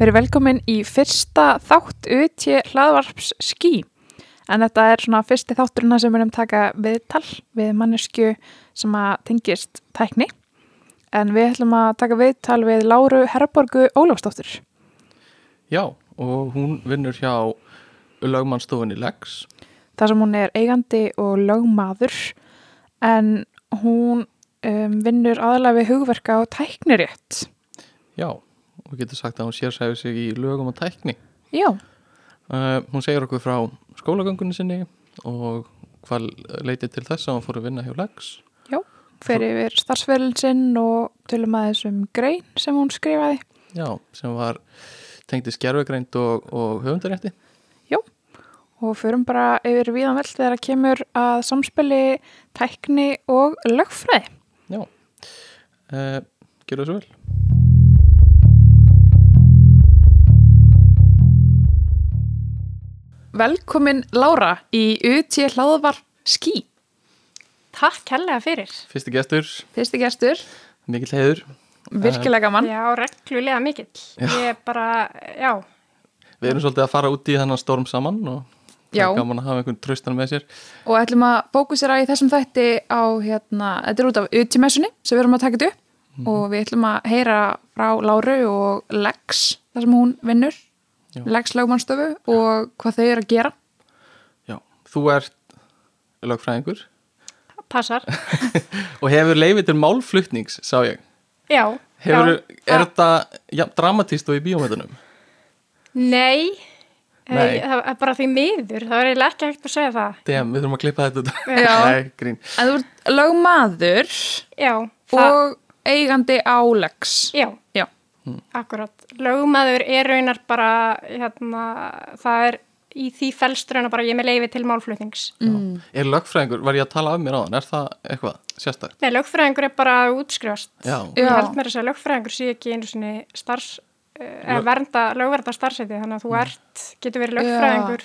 Verið velkomin í fyrsta þátt ut í hlaðvarps skí. En þetta er svona fyrsti þátturina sem við erum taka viðtal við mannesku sem að tengist tækni. En við ætlum að taka viðtal við Láru Herborgu Ólafsdóttur. Já, og hún vinnur hjá lögmannstofunni Lex. Það sem hún er eigandi og lögmaður en hún um, vinnur aðalega við hugverka og tæknirétt. Já, og getur sagt að hún sérsæfi sig í lögum og tækni. Já, Uh, hún segir okkur frá skólagöngunni sinni og hvað leitið til þess að hún fór að vinna hjá Lex. fer yfir starfsverðin sinn og tölum að þessum grein sem hún skrifaði. Já, sem var tengdi skerfugreind og, og höfundarétti. og förum bara yfir víðan vel þegar það kemur að samspili tækni og lögfræði. Já, uh, gerðu þessu vel. Velkomin Lára í UT hlaðvarp skí. Takk hellega fyrir. Fyrsti gestur, Fyrsti gestur, mikill heiður. virkilega gaman. Já, reglulega mikill. Já. Ég bara, já, Við erum svolítið að fara út í þennan storm saman og það Já. er gaman að hafa einhvern traustan með sér. Og ætlum að fókusera í þessum þætti á, hérna, þetta er út af UT-messunni sem við erum að taka þetta upp og við ætlum að heyra frá Láru og Lex, þar sem hún vinnur, Já. Lex lögmannstöfu og hvað þau eru að gera. Já, þú ert lögfræðingur passar. og hefur leifið til málflutnings, sá ég. Já. Hefur, já. er þetta ja, dramatíst og í bíómötunum? Nei, Nei. Eh, það er bara því miður. Það er eiginlega ekki hægt að segja það. Dem, við þurfum að klippa þetta út. Já. Nei, grín. En þú ert lögmaður Já, það, og eigandi á Lex. já, Já. akkurat. Lögmaður er raunar bara, hérna, það er í því felst raunar bara ég með leifi til málflutnings. Mm. Er lögfræðingur, var ég að tala af mér á hann, er það eitthvað sérstakt? Nei, lögfræðingur er bara að útskrifast. Já, Ég Já. held mér að segja lögfræðingur sé ekki einu sinni starfs, uh, eða Lög- vernda, lögverða starfsæti, þannig að þú ert, getur verið lögfræðingur,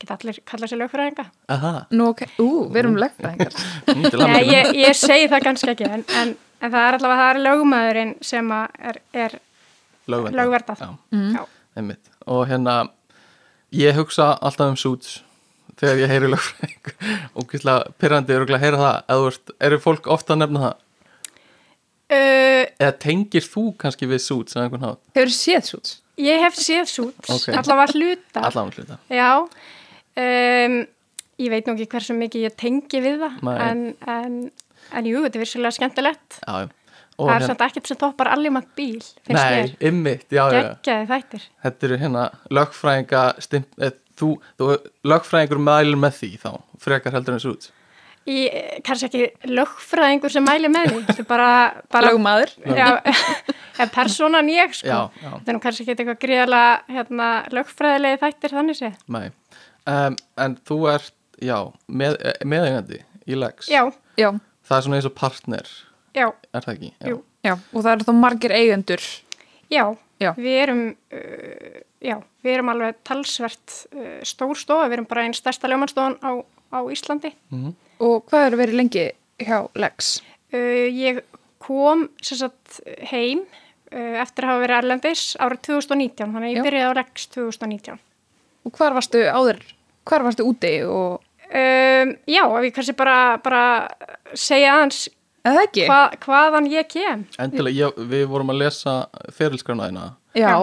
geta allir kallað sér lögfræðinga. aha, Nú, ok, ú, við erum lögfræðingar. mm, Nei, ég, ég segi það kannski ekki, en, en, en það er allavega, það er lögmaðurinn sem að er, er Lögverndað. lögverndað. Já, Mm. Já. einmitt. Og hérna, ég hugsa alltaf um suits þegar ég heyri lögfræðing og kvíslega pyrrandi er að heyra það, eða þú veist, eru fólk ofta að nefna það? Uh, Eða tengir þú kannski við suits eða einhvern hátt? Hefur séð sút? ég hef séð sút, Ok. allavega hluta. Allan hluta. Já, um, ég veit nú ekki hversu mikið ég tengi við það, Nei. en, en, en jú, þetta er virsulega skemmtilegt. Já, já. Og Það er hérna- samt ekkert sem toppar allir maður bíl, finnst Nei, já. Geggjaði þættir. Þetta eru hérna lögfræðinga stimp, eð, þú, þú, lögfræðingur mælir með því þá, frekar heldur en suits. Í, kannski ekki lögfræðingur sem mæli með því, þetta er bara, bara Lögmaður. personan ég sko. Já, já. Þetta er kannski ekki eitthvað gríðarlega hérna, lögfræðilegi þættir þannig sé. Nei. Um, en þú ert, já, með, eh, meðeigandi í Lex. Já, Já, Það er svona eins og partner, já, er það ekki? Já. Jú. já, og það eru þá margir eigendur. já, Já. við erum, uh, já, við erum alveg talsvert uh, stór stofa, við erum bara einn stærsta lögmannstofan á, á Íslandi. Mhm. Og hvað eru verið lengi hjá Lex? Uh, ég kom sem sagt heim uh, eftir að hafa verið erlendis árið 2019, þannig að ég byrjaði á Rex 2019. Og hvar varstu áður, hvar varstu úti og, Um, já, ef ég kannski bara, bara segja aðeins hva, hvaðan ég kem. Endilega, ég, við vorum að lesa ferilskránaðina. Já, Já.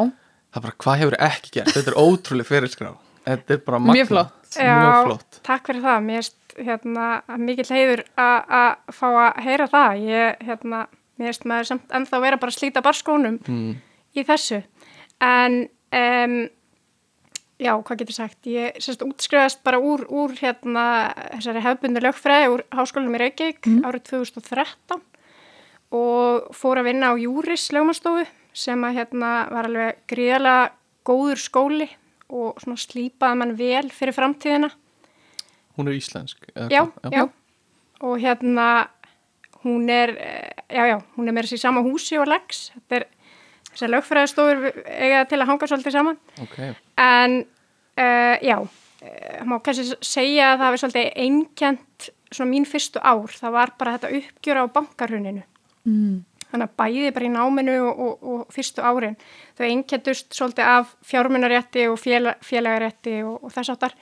Það er bara, hvað hefur ekki gert? Þetta er ótrúlega ferilskrá. Þetta er bara magna. Mjög flott. Mjög flott. takk fyrir það. Mér erst hérna, mikill heiður að að fá að heyra það. Ég, hérna, mér erst maður samt ennþá vera bara að slíta barskónum Mm. í þessu. En, um, já, hvað getur sagt? Ég sérst útskrifast bara úr, úr hérna, þessari hefbundu lögfræði úr háskólanum í Reykjavík árið 2013 og fór að vinna á Júris lögmanstofu sem að hérna var alveg gríðalega góður skóli og svona slípaði mann vel fyrir framtíðina. Hún er íslensk. Já, hvað? já. Og hérna hún er, eh, já, já, hún er með þessi sama húsi og legs. Þetta er þessar lögfræðistofur eiga til að hanga svolítið saman. Ok, En uh, já, uh, má kannski segja að það hefur svolítið einkjent svona mín fyrstu ár. Það var bara þetta uppgjör á bankarhuninu. mm. þannig að bæði bara í náminu og, og, og fyrstu árin þau einkendust svolítið af fjármunarétti og fél, félagarétti og, og þess áttar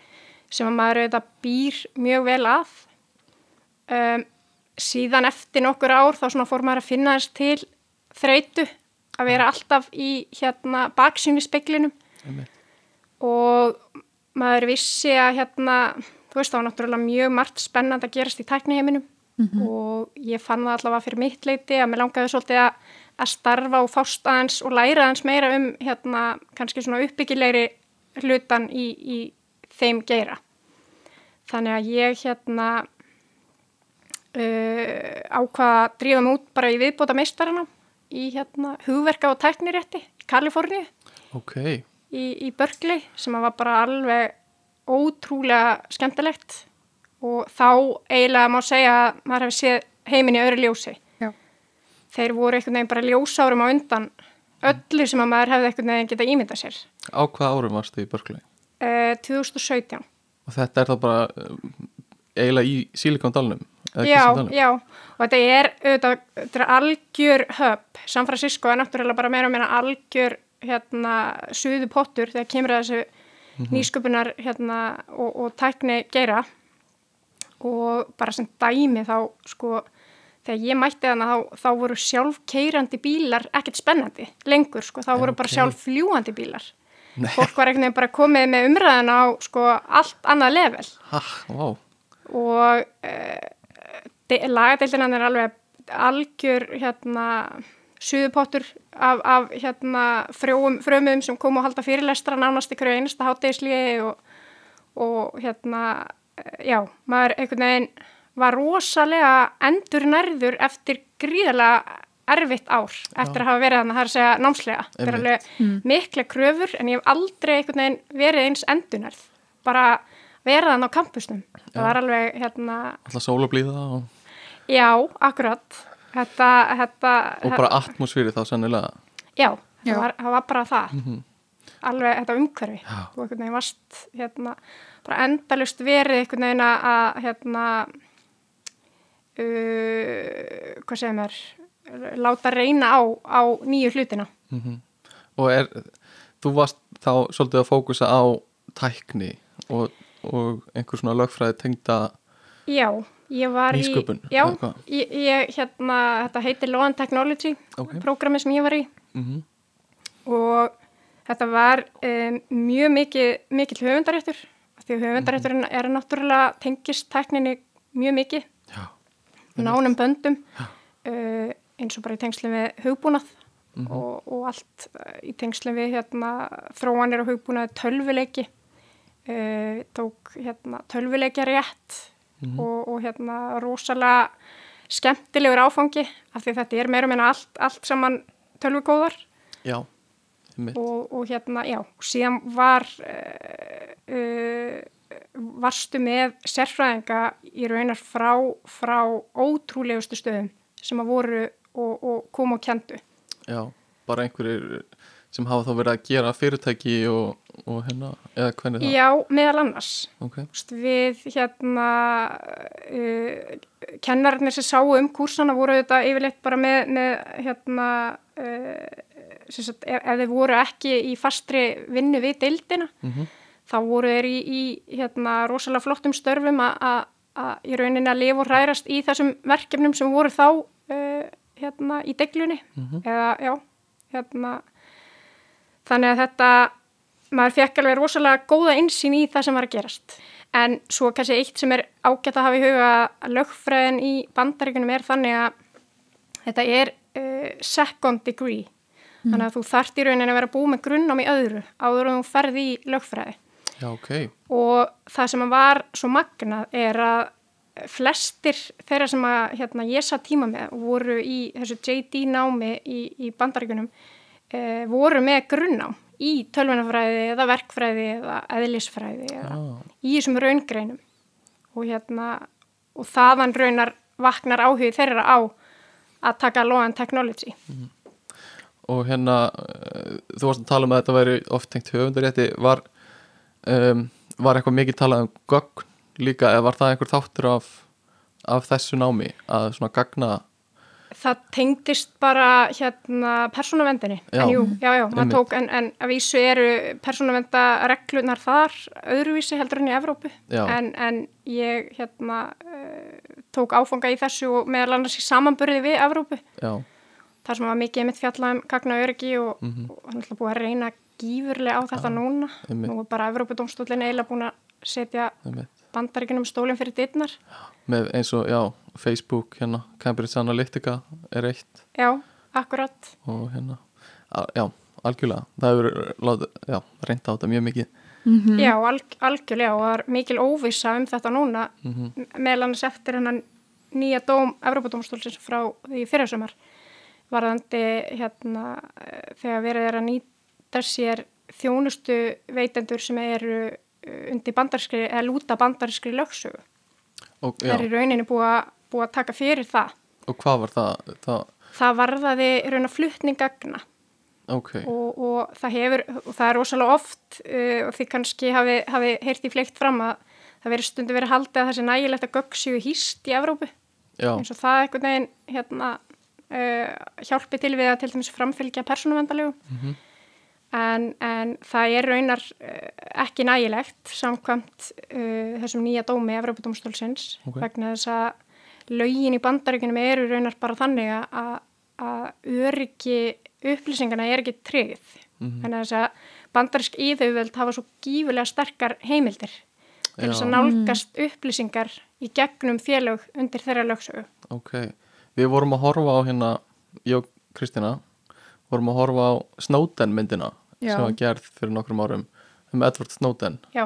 sem að maður auðvitað býr mjög vel að um, síðan eftir nokkur ár þá svona fór maður að finna þess til þreitu að vera alltaf í hérna baksýn í speklinum Einmitt. og maður vissi að hérna, þú veist þá var náttúrulega mjög margt spennand að gerast í tækniheiminum og ég fann það allavega fyrir mitt leiti að mér langaði svolítið að, að starfa og fást aðeins og læra aðeins meira um hérna kannski svona uppbyggilegri hlutan í, í þeim geira. Þannig að ég hérna uh, ákvaða að drífa mig út bara í viðbóta meistarana í hérna hugverka og tæknirétti í Kaliforníu ok, í, í Berkeley sem var bara alveg ótrúlega skemmtilegt og þá eiginlega má segja að maður hefði séð heiminn í öðru ljósi. Já. Þeir voru einhvern veginn bara ljósárum á undan öllu sem að maður hefði einhvern veginn geta ímyndað sér. á hvaða árum varstu í Berkeley? Uh, 2017. Og þetta er þá bara um, eiginlega í Silikondalunum? Já, já, og þetta er, auðvitað, þetta er algjör höpp. San Francisco er náttúrulega bara meira og meira algjör hérna, suðu pottur þegar kemur að þessu nýsköpunar hérna, og, og tækni geira. Og bara sem dæmi þá sko þegar ég mætti þannig þá, þá voru sjálfkeirandi bílar ekkert spennandi lengur sko, þá voru bara Ok. sjálffljúandi bílar. Nei. fólk var veginn bara komið með umræðan á sko allt annað level. Ha, vá, og uh, lagadeildin hann er alveg algjör hérna suðupottur af, af hérna frjóum, frömuðum sem kom og halda fyrirlestra nánast ykkur einasta hátegislíði og, og hérna já, maður einhvern veginn var rosalega endur nærður eftir gríðarlega erfitt ár eftir að hafa verið þannig að það er að segja námslega. Það er alveg mikla kröfur en ég hef aldrei einhvern veginn verið eins endurnærð. Bara vera þannig á kampusnum. Það var alveg hérna, alltaf sólablíða og, já, akkurat. Þetta, þetta, og bara atmosfýri þá sannilega já, Já. það var, það var bara það. Alveg þetta umhverfi. Já. Þú einhvern veginn varst hérna, bara endalust verið einhvern veginn að- hérna, uh, hvað segir mér, láta reyna á, á nýju hlutina. og er, þú varst þá svolítið að fókusa á tækni og, og einhver svona lögfræði tengda Já, ég var Nýsköpun, í, já, eða hvað? ég, ég, hérna, þetta heitir Law and Technology, Ok. prógrami sem ég var í mm og þetta var um, mjög mikið, mikill höfundaréttur, því höfundarétturinn er náttúrulega tengist tækninni mjög mikið, Já, nánum böndum, uh, eins og bara í tengslu við hugbúnað Mhm. og, og allt uh, í tengslu við hérna, þróanir og hugbúnaði tölvuleiki, uh, tók hérna, tölvuleikja rétt Mhm. og, og hérna, rosalega skemmtilegur áfangi af því þetta er meira meina allt, allt saman tölvukóðar já, og, og hérna, já, síðan var uh, uh, varstu með sérfræðinga í raunar frá, frá ótrúlegustu stöðum sem að voru og, og kom og kendu. já, bara einhverjir sem hafa þá verið að gera fyrirtæki og, og hérna, eða hvernig það Já, meðal annars. ok, Þú veist, Við hérna uh, kennararnir sem sáu um kursana voru þetta yfirleitt bara með, með hérna uh, sagt, ef, ef þeir voru ekki í fastri vinnu við deildina Mhm. þá voru þeir í, í hérna rosalega flottum störfum að- í rauninni að lifa og hrærast í þessum verkefnum sem voru þá uh, hérna í deglunni eða já, hérna þannig að þetta maður fekk alveg rosalega góða insýn í það sem var að gerast. En svo kannski eitt sem er ágætt að hafa í huga lögfræðin í bandaríkunum er þannig að þetta er uh, second degree. Þannig að þú þarft í rauninni að vera búið með grunnám í öðru áður en þú ferði í lögfræði. Já, ok. Og það sem var svo magnað er að flestir þeirra sem að hérna, ég sá tíma með og voru í þessu JD námi í, í bandaríkunum e, voru með grunnám í tölvunafræði eða verkfræði eða eðlisfræði eða ah, í þessum raungreinum. Og hérna og þaðan raunar vaknar áhugið þeirra á að taka law and technology. Og hérna uh, þú varst að tala um að þetta væri oft tengt höfundarétti. Var, um, var eitthvað mikið talað um gögn líka eða var það einhver þáttur af, af þessu námi að svona gagna það tengdist bara hérna persónavendinni Já. en jú, já, já, maður tók en, en að vísu eru persónavendareglunar þar öðruvísi heldur enn í Evrópu Já. en, en ég hérna uh, tók áfanga í þessu og meðal annars í samanburði við Evrópu já, þar sem var mikið mitt fjalla um gagna öryggi og, Mhm. og hann ætla búið að reyna gífurlega á þetta núna einmitt. nú er bara Evrópudómstólinn eiginlega búin að setja einmitt. Bandaríkunum stólinn fyrir dittnar með eins og, já, Facebook hérna, Cambridge Analytica er eitt. Já, akkurat. Og hérna, já, algjörlega. Það hefur, reynda á þetta mjög mikið. Já, alg, algjörlega. Og það er mikil óvissa um þetta núna mm meðal annars eftir hennan nýja dóm Evrópadómstólsins frá því fyrirsumar varðandi hérna eh, þegar verið er að nýta sér þjónustu veitendur sem eru undir bandarskri eða lúta bandarskri lögsögu. og, Það er í rauninni búið að, búið að taka fyrir það. og hvað var það, það? Það varðaði raun að flutningagna ok, og, og það hefur, og það er rosalega oft uh, og því kannski hafi, hafi heyrt í fleikt fram að það veri stundu verið haldið að það sé nægilegt að göggsíu hýst í Evrópu. Já, eins og það einhvern veginn hérna, uh, hjálpi til við að til dæmis framfylgja persónuvendalegu Mhm. En, en það er raunar uh, ekki nægilegt samkvæmt uh, þessum nýja dómi Evrópudómstólsins Ok. vegna þess að lögin í bandaríkunum eru raunar bara þannig að, að öryggi upplýsingana er ekki tryggð Mhm. þannig að þess að bandarísk íðauvöld hafa svo gífulega sterkar heimildir til þess að nálgast upplýsingar í gegnum félög undir þeirra lögsögu. ok við vorum að horfa á hérna ég og Kristina vorum að horfa á Snowden myndina Já. sem var gerð fyrir nokkrum árum um Edward Snowden Já,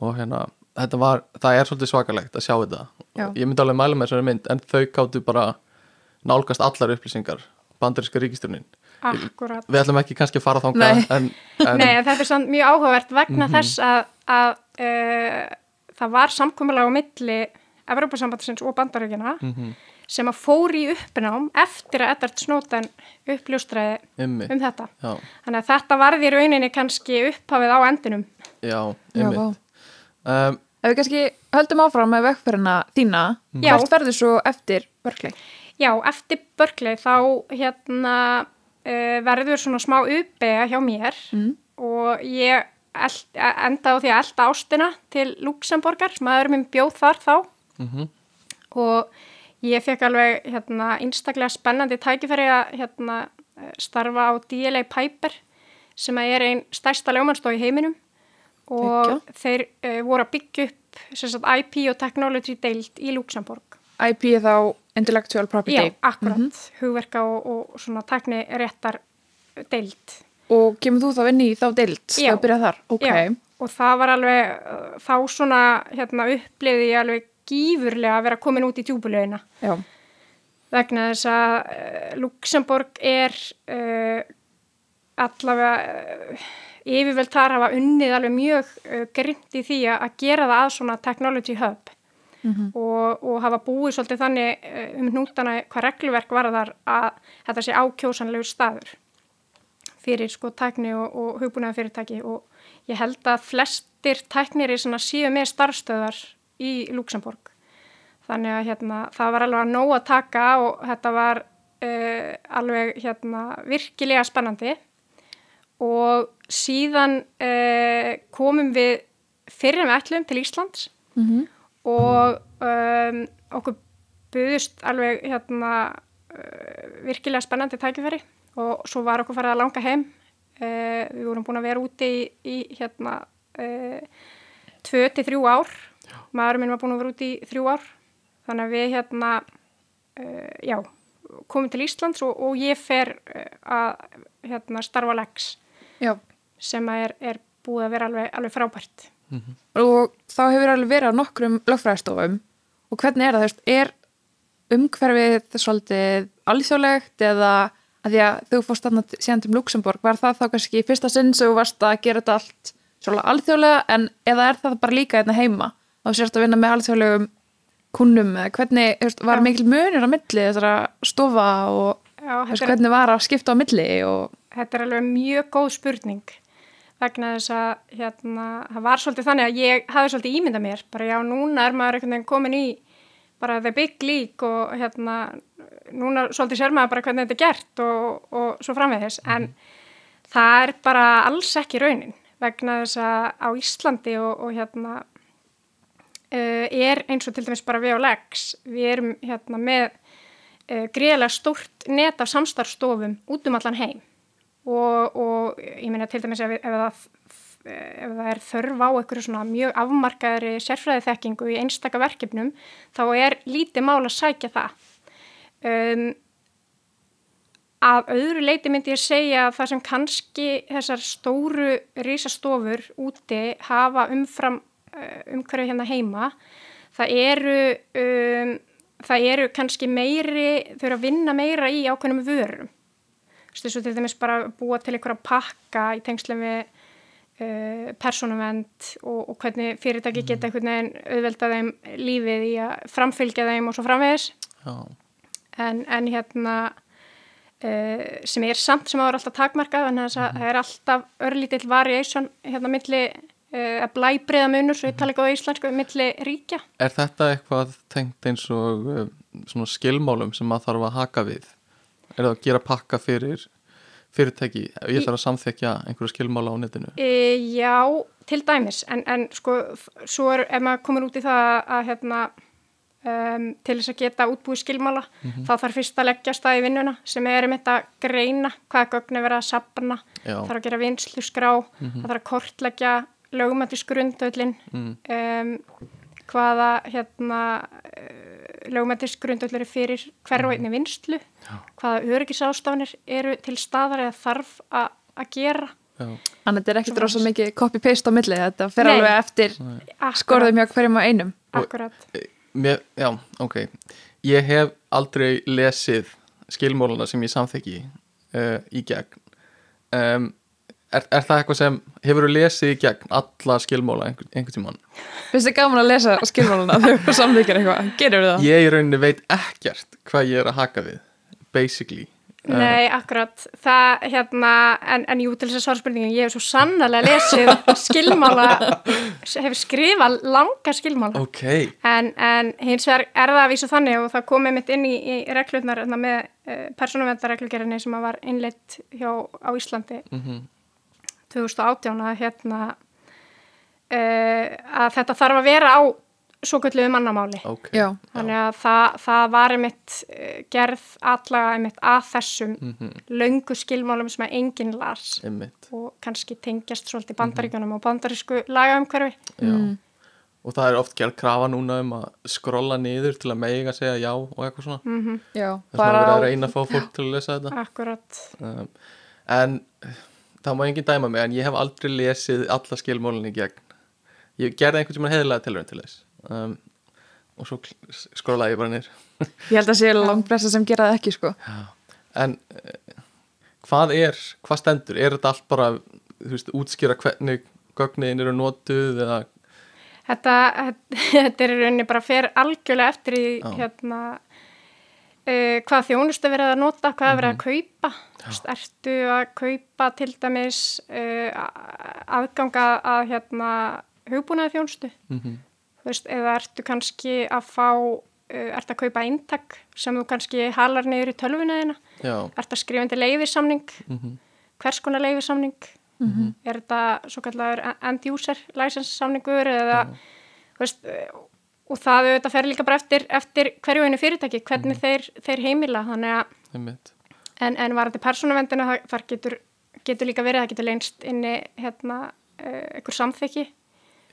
og hérna, þetta var, það er svolítið svakalegt að sjá þetta Já. ég myndi alveg mæla með þessari mynd en þau káttu bara nálgast allar upplýsingar bandaríska ríkistjórnin akkurat. við ætlum ekki kannski að fara þangað Nei. en, en Nei, þetta er samt mjög áhugavert vegna Mhm. þess að, að uh, það var samkomulega á milli Evrópasambandsins og bandaríkina Mhm. Sem að fór í uppnám eftir að Edvard Snowden uppljóstraði um þetta. já, Þannig að þetta varði í rauninni kannski upphafið á endinum. já, Já, ymmi vá. um, Ef við kannski höldum áfram með vegferðina þína, Já. hvert verður svo eftir Berkeley? Já, eftir Berkeley þá hérna uh, verður svona smá uppega hjá mér Mm. og ég eld, enda á því að elda ástina til Luxemborgar, maður minn bjóð þar þá mhm, og ég fekk alveg hérna einstaklega spennandi tækifæri að hérna eh, starfa á DLA Piper sem er einn stærsta ljómanstof í heiminum. Og þeir uh, voru að byggja upp sagt, IP og technology deild í Luxemborg. IP er þá Intellectual Property. Já, akkurat, hugverka og, og svona tækni réttar deild. og kemur þú þá inn í þá deild? Já. þá byrjað þar, ok. Já, og það var alveg, uh, þá svona hérna upplifði ég alveg gífurlega að vera komin út í djúbulögina. Já. vegna þess að uh, Luxemburg er uh, allavega uh, yfirvöld þar hafa unnið alveg mjög grind í því að gera það að svona technology hub og, og hafa búið svolítið þannig um hnútana hvað regluverk var þar að þetta sé ákjósanlegur staður fyrir sko tækni og, og hugbúnaða fyrirtæki og ég held að flestir tæknir í svona síðu með starfstöðar í Luxemburg þannig að hérna, það var alveg að nóg að taka og þetta var uh, alveg hérna, virkilega spennandi. Og síðan uh, komum við fyrir með ætlum til Íslands Mm og um, okkur buðust alveg hérna, uh, virkilega spennandi tækifæri og svo var okkur farið að langa heim. Við vorum búin að vera úti í, í hérna uh, tvö til þrjú ár maður minn var búin að vera úti í þrjú ár. Þannig að við hérna uh, já, komum til Íslands og, og ég fer uh, að hérna starfa legs Já. sem er, er búið að vera alveg, alveg frábært. Og þá hefur alveg verið á nokkrum lögfræðistofum. Og hvernig er það, þú veist, er umhverfið svolítið alþjóðlegt eða að því að þú fórst þarna síðan til Luxemburg, var það þá kannski í fyrsta sinn sem þú varst að gera þetta allt svolítið alþjóðlega en eða er það bara líka hérna heima þá sérst að vinna með alþjóðlegum kunnum eða hvernig, veist, var mikil munur á milli þessara stofa og Já, þetta er, hvernig var að skipta á milli og þetta er alveg mjög góð spurning vegna þess að hérna, það var svolítið þannig að ég hafði svolítið ímyndað mér bara já, núna er maður einhvern veginn komin í bara the big league og hérna núna svolítið sér maður bara hvernig þetta er gert og, og svo framvegis. En það er bara alls ekki raunin vegna þess að á Íslandi og, og hérna er eins og til dæmis bara við á legs við erum hérna með uh, greiðlega stórt net af samstarfstofum út um allan heim. Og, og ég meina til dæmis ef, ef, það, ef það er þörf á einhverju svona mjög afmarkaðri sérfræði þekkingu í einstaka verkefnum þá er lítið mál að sækja það. Um, Af öðru leiti myndi ég segja að það sem kannski þessar stóru risastofur úti hafa umfram uh, umhverju hérna heima, það eru, um, það eru kannski meiri, þau eru að vinna meira í ákveðnum vörum. Þess að til dæmis bara búa til einhverja pakka í tengslega við uh, personuvend og, og hvernig fyrirtæki geta einhvern veginn auðvelda þeim lífið í að framfylgja þeim og svo framvegis. En, en hérna Uh, sem er samt sem áður alltaf takmarkað þannig að það er alltaf örlítill variation hérna milli að blæbriða munur, svo ég tala ekki á íslensku milli ríkja. Er þetta eitthvað tengt eins og uh, skilmálum sem maður þarf að haka við? Er það að gera pakka fyrir fyrirtæki? Ég þarf að samþekja einhverju skilmála á netinu? Já, til dæmis en, en sko, svo er ef maður komur út í það að hérna Um, til þess að geta útbúið skilmála mm -hmm. þá þarf fyrst að leggja stað í vinnuna sem er um þetta greina hvaða gögn er verið að sapna þarf að gera vinslu skrá mm -hmm. þarf að kortleggja lögumættis grundöðlin mm. um, hvaða hérna uh, lögumættis grundöðlir er fyrir hver og einni vinslu Já. hvaða öryggisástafanir eru til staðar eða þarf að gera Þannig að þetta er ekkert rosa mikið copy-paste á milli þetta fer Nei. alveg eftir skorðum hjá hverjum á einum Akkurat Mér, já, ok. Ég hef aldrei lesið skilmóluna sem ég samþekki uh, í gegn. Um, er, er það eitthvað sem hefur þú lesið í gegn alla skilmóla einhver, einhvern tíman? Finnst þið gaman að lesa skilmóluna þegar þú samþykir eitthvað? Gerur það? Ég í rauninni veit ekkert hvað ég er að haka við, basically. Nei, akkurat, það hérna, en, en jú til þess að svarspurningin, ég hef svo sannlega lesið skilmála, hef skrifað langa skilmála, okay. en, en hins vegar er það að vísa þannig og það komið mitt inn í, í reglurnar hérna, með uh, persónuvendarreglugjörðinni sem var innleitt hjá á Íslandi mm -hmm. 2018 að hérna uh, að þetta þarf að vera á svo gulluðu mannamáli okay. þannig að það, það var einmitt eh, gerð allega einmitt að þessum mm -hmm. löngu skilmálum sem að enginn las einmitt. og kannski tengjast svolítið bandaríkjunum mm -hmm. og bandarísku lagaumhverfi mm. og það er oft gerð krafa núna um að skrolla niður til að meiga segja já og eitthvað svona -hmm. já, það er að reyna að fá fólk já. til að lesa þetta akkurat um, en það má enginn dæma mig en ég hef aldrei lesið alla skilmálunni gegn ég gerði einhvern sem er heðilega tilvæm til þess um, og svo skrólaði ég bara nýr Ég held að sé langt pressa sem gera það ekki sko Já. En uh, hvað er, hvað stendur? Er þetta allt bara, þú veist, útskýra hvernig gögnin eru nótuð eða Þetta, þetta er rauninni bara fer algjörlega eftir í Já. hérna uh, hvað þjónustu verið að nota, hvað verið að mhm. kaupa ertu að kaupa til dæmis uh, aðganga að hérna hugbúnaði þjónustu mm -hmm veist, eða ertu kannski að fá, uh, ertu að kaupa eintak sem þú kannski halar neyður í tölvunaðina, ertu að skrifa undir leiðisamning, mm -hmm. hvers konar leiðisamning, mm -hmm. er þetta svo kallar end user license samningur eða, -hmm. þú veist, og það auðvitað fer líka bara eftir, eftir hverju einu fyrirtæki, hvernig mhm. þeir, þeir heimila, þannig að, en, en varandi persónavendina þar getur, getur líka verið, það getur leinst inni hérna, uh, einhver samþekki,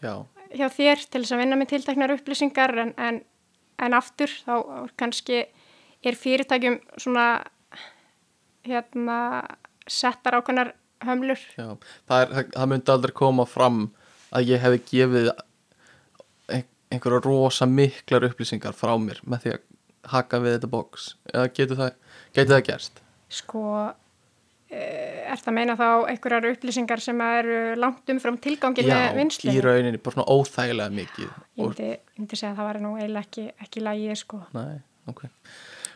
Já. hjá þér til þess að vinna með tilteknar upplýsingar. En, en, en aftur þá kannski er fyrirtækjum svona hérna settar ákveðnar hömlur. Já, það, það myndi aldrei koma fram að ég hefði gefið einhverja rosa miklar upplýsingar frá mér með því að haka við þetta bóks eða getur það, getur það gerst? Sko Eh, er það að meina þá einhverjar upplýsingar sem eru langt um frá tilgangin með vinslu? Já, í rauninni, bara svona óþægilega mikið. Ég myndi, myndi segja að það var nú eiginlega ekki, ekki lægið sko. Nei, ok.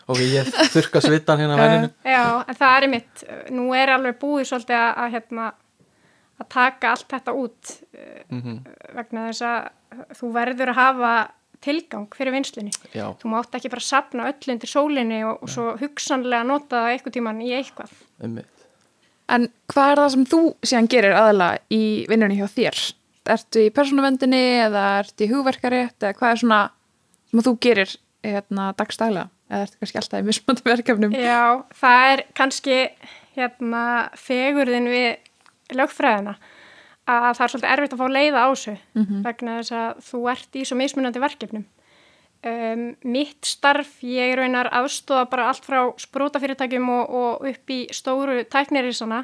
Ok, ég þurka svittan hérna venninu. Já, en það er mitt, nú er alveg búið svolítið að, hérna, að taka allt þetta út mm -hmm. vegna þess að þú verður að hafa tilgang fyrir vinslunni. já, Þú mátt ekki bara sapna öll undir sólinni og, og svo hugsanlega nota það eitthvað tíman í eitthvað. einmitt En hvað er það sem þú síðan gerir aðalega í vinnunni hjá þér? Ertu í persónuvendinni eða ertu í hugverkarétt eða hvað er svona sem þú gerir hérna, dagstælega? Eða ertu kannski alltaf í mismöndu verkefnum? Já, það er kannski hérna fegurðin við lögfræðina að það er svolítið erfitt að fá leiða á þessu vegna þess að þú ert í svo mismunandi verkefnum. Um, mitt starf, ég raunar aðstóða bara allt frá sprótafyrirtækjum og, og upp í stóru tæknirísana,